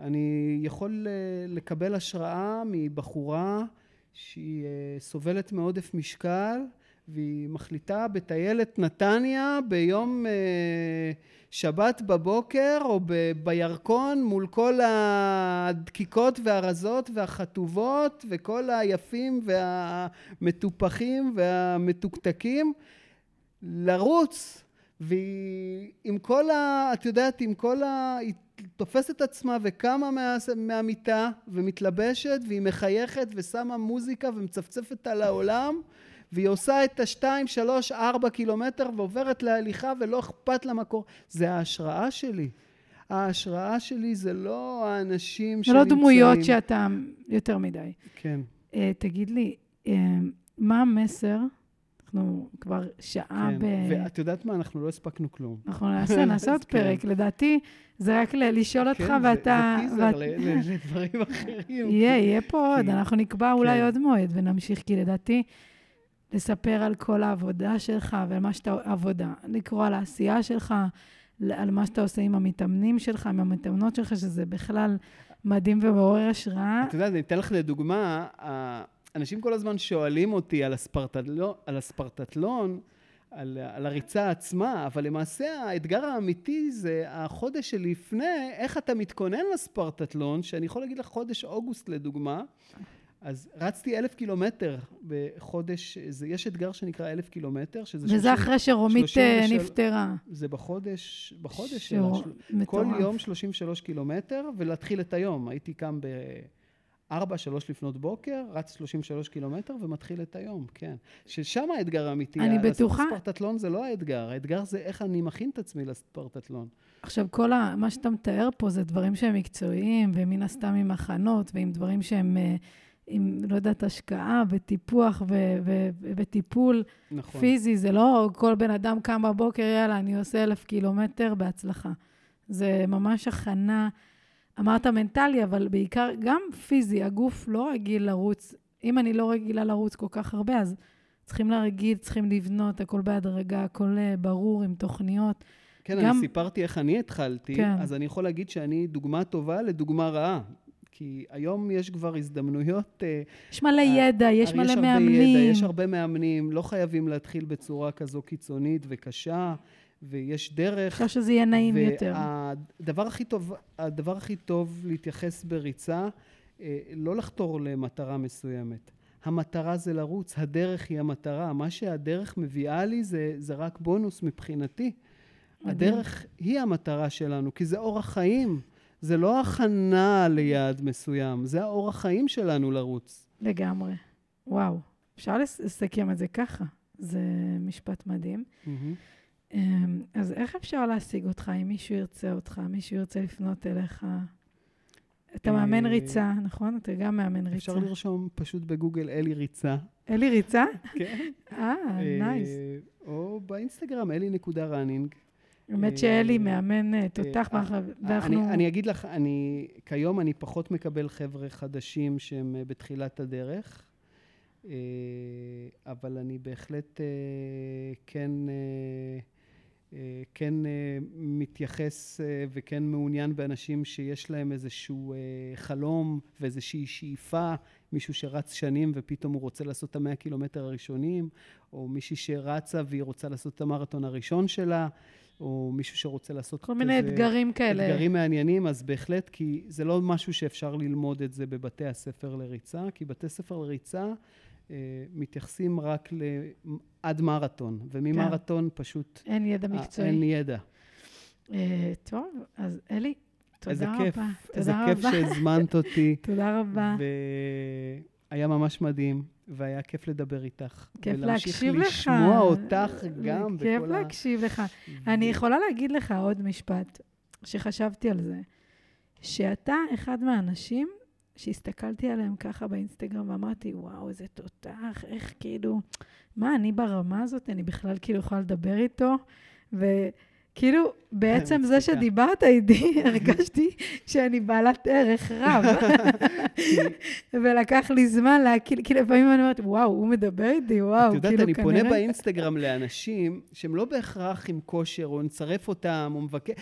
אני יכול אה, לקבל השראה מבחורה שהיא אה, סובלת מעודף משקל והיא מחליטה בטיילת נתניה ביום אה, שבת בבוקר או בירקון מול כל הדקיקות והרזות והחטובות וכל היפים והמטופחים והמתוקתקים לרוץ והיא עם כל ה... את יודעת, עם כל ה... היא תופסת עצמה וקמה מה, מהמיטה ומתלבשת והיא מחייכת ושמה מוזיקה ומצפצפת על העולם והיא עושה את השתיים, שלוש, ארבע קילומטר ועוברת להליכה ולא אכפת לה מקור. זה ההשראה שלי. ההשראה שלי זה לא האנשים זה לא שנמצאים... דמויות שאתה יותר מדי. כן. אה, תגיד לי, אה, מה המסר? אנחנו כבר שעה כן. ב... ואת יודעת מה? אנחנו לא הספקנו כלום. אנחנו נעשה, נעשה עוד כן. פרק. לדעתי, זה רק ל- לשאול אותך כן, ואתה... זה טיזר ואת- לדברים אחרים. יהיה, יהיה פה עוד, אנחנו נקבע אולי כן. עוד מועד ונמשיך, כי לדעתי, לספר על כל העבודה שלך ועל מה שאתה, עבודה, לקרוא על העשייה שלך, על מה שאתה עושה עם המתאמנים שלך, עם המתאמנות שלך, שזה בכלל מדהים ומעורר השראה. את יודעת, אני אתן לך לדוגמה, אנשים כל הזמן שואלים אותי על הספרטטלון, על, הספרטטלון, על, על הריצה עצמה, אבל למעשה האתגר האמיתי זה החודש שלפני, איך אתה מתכונן לספרטטלון, שאני יכול להגיד לך חודש אוגוסט לדוגמה, אז רצתי אלף קילומטר בחודש, זה, יש אתגר שנקרא אלף קילומטר, שזה וזה 30 אחרי שרומית אה, 33 נפטרה. זה בחודש, בחודש שלה, כל. יום 33 קילומטר, ולהתחיל את היום. הייתי קם ב-4, 3 לפנות בוקר, רץ 33 קילומטר ומתחיל את היום, כן. ששם האתגר האמיתי. אני לעשות בטוחה- ספרטטלון זה לא האתגר, האתגר זה איך אני מכין את עצמי לספרטטלון. עכשיו, כל ה, מה שאתה מתאר פה זה דברים שהם מקצועיים, ומן הסתם עם הכנות, ועם דברים שהם, אה, עם, לא יודעת, השקעה וטיפוח וטיפול נכון. פיזי. זה לא כל בן אדם קם בבוקר, יאללה, אני עושה אלף קילומטר בהצלחה. זה ממש הכנה, אמרת מנטלי, אבל בעיקר גם פיזי. הגוף לא רגיל לרוץ. אם אני לא רגילה לרוץ כל כך הרבה, אז צריכים להרגיל, צריכים לבנות, הכל בהדרגה, הכל אה, ברור, עם תוכניות. כן, גם- אני סיפרתי איך אני התחלתי, כן. אז אני יכול להגיד שאני דוגמה טובה לדוגמה רעה. כי היום יש כבר הזדמנויות אה, יש מלא אה, ידע, יש מלא הרבה מאמנים. ידע, יש הרבה מאמנים, לא חייבים להתחיל בצורה כזו קיצונית וקשה, ויש דרך. אפשר שזה יהיה נעים יותר. והדבר הכי טוב, הדבר הכי טוב להתייחס בריצה, אה, לא לחתור למטרה מסוימת. המטרה זה לרוץ, הדרך היא המטרה. מה שהדרך מביאה לי זה, זה רק בונוס מבחינתי. מדהים. הדרך היא המטרה שלנו, כי זה אורח חיים. זה לא הכנה ליעד מסוים, זה האורח חיים שלנו לרוץ. לגמרי. וואו, אפשר לס- לסכם את זה ככה. זה משפט מדהים. מהמם. אמ, אז איך אפשר להשיג אותך, אם מישהו ירצה אותך, מישהו ירצה לפנות אליך? אתה מאמן ריצה, נכון? אתה גם מאמן ריצה. אפשר לרשום פשוט בגוגל אלי ריצה. אלי ריצה? כן. אה, nice. אה, או באינסטגרם, אלי נקודה running. שאלי אה, מאמן אה, תותח, ואנחנו- אני, אגיד לך, אני, כיום אני פחות מקבל חבר'ה חדשים שהם בתחילת הדרך, אבל אני בהחלט כן, כן אה, מתייחס אה, וכן מעוניין באנשים שיש להם איזשהו אה, חלום ואיזושהי שאיפה, מישהו שרץ שנים ופתאום הוא רוצה לעשות את המאה קילומטר הראשונים, או מישהי שרצה והיא רוצה לעשות את המרתון הראשון שלה. או מישהו שרוצה לעשות כל מיני אתגרים כאלה. אתגרים מעניינים, אז בהחלט, כי זה לא משהו שאפשר ללמוד את זה בבתי הספר לריצה, כי בתי ספר לריצה אה, מתייחסים רק ל... עד מרתון, וממרתון פשוט אין ידע אה, מקצועי. אין ידע. אה, טוב, אז אלי, איזה תודה כיף, רבה. איזה תודה כיף רבה. שהזמנת אותי, תודה רבה. והיה ממש מדהים, והיה כיף לדבר איתך. כיף להקשיב לך. ולהמשיך לשמוע אותך גם כיף בכל ה... להקשיב לך. אני יכולה להגיד לך עוד משפט, שחשבתי על זה, שאתה אחד מהאנשים שהסתכלתי עליהם ככה באינסטגרם ואמרתי, וואו, איזה תותח, איך כאילו, מה, אני ברמה הזאת, אני בכלל כאילו יכולה לדבר איתו? כאילו, בעצם זה. שדיברת איתי, הרגשתי שאני בעלת ערך רב. ולקח לי זמן להכיר, כי לפעמים אני אומרת, וואו, הוא מדבר איתי, וואו, את יודעת, כאילו, אני כנראה... פונה באינסטגרם לאנשים שהם לא בהכרח עם כושר, או נצרף אותם, או מבקר...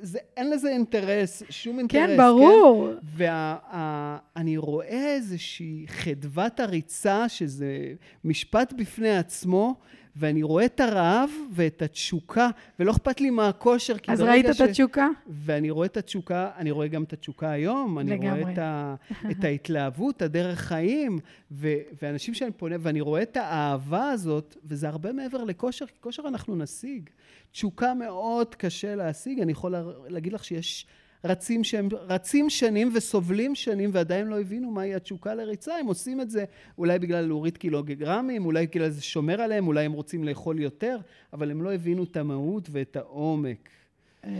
זה, אין לזה אינטרס, שום אינטרס. כן, ברור. ואני רואה איזושהי חדוות הריצה, שזה משפט בפני עצמו, ואני רואה את הרעב ואת התשוקה, ולא אכפת לי מה הכושר, כי אז ראית ש... את התשוקה? ואני רואה את התשוקה, אני רואה גם את התשוקה היום, אני לגמרי. רואה את, ה, את ההתלהבות, הדרך חיים, ו, ואנשים שאני פונה, ואני רואה את האהבה הזאת, וזה הרבה מעבר לכושר, כי כושר אנחנו נשיג. תשוקה מאוד קשה להשיג, אני יכול לה- להגיד לך שיש רצים שהם רצים שנים וסובלים שנים ועדיין לא הבינו מהי התשוקה לריצה, הם עושים את זה אולי בגלל להוריד קילוגרמים, אולי בגלל זה שומר עליהם, אולי הם רוצים לאכול יותר, אבל הם לא הבינו את המהות ואת העומק. אה,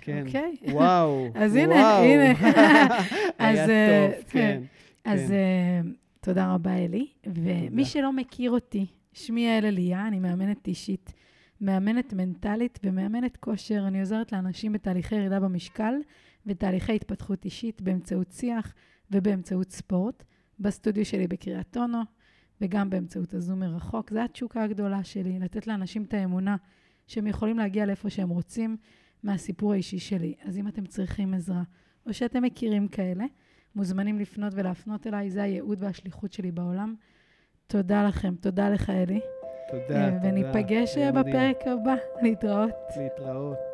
כן. אוקיי. וואו. אז הנה. הנה. היה אה, טוב, כן. אז כן. אה, תודה רבה, אלי. ומי. שלא מכיר אותי, שמי יעל אליה, אני מאמנת אישית, מאמנת מנטלית ומאמנת כושר. אני עוזרת לאנשים בתהליכי ירידה במשקל ותהליכי התפתחות אישית באמצעות שיח ובאמצעות ספורט, בסטודיו שלי בקריית אונו, וגם באמצעות הזום מרחוק. זו התשוקה הגדולה שלי, לתת לאנשים את האמונה שהם יכולים להגיע לאיפה שהם רוצים מהסיפור האישי שלי. אז אם אתם צריכים עזרה, או שאתם מכירים כאלה, מוזמנים לפנות ולהפנות אליי, זה הייעוד והשליחות שלי בעולם. תודה לכם, תודה לך, אלי. תודה, אה, תודה. וניפגש אה. בפרק הבא. להתראות. להתראות.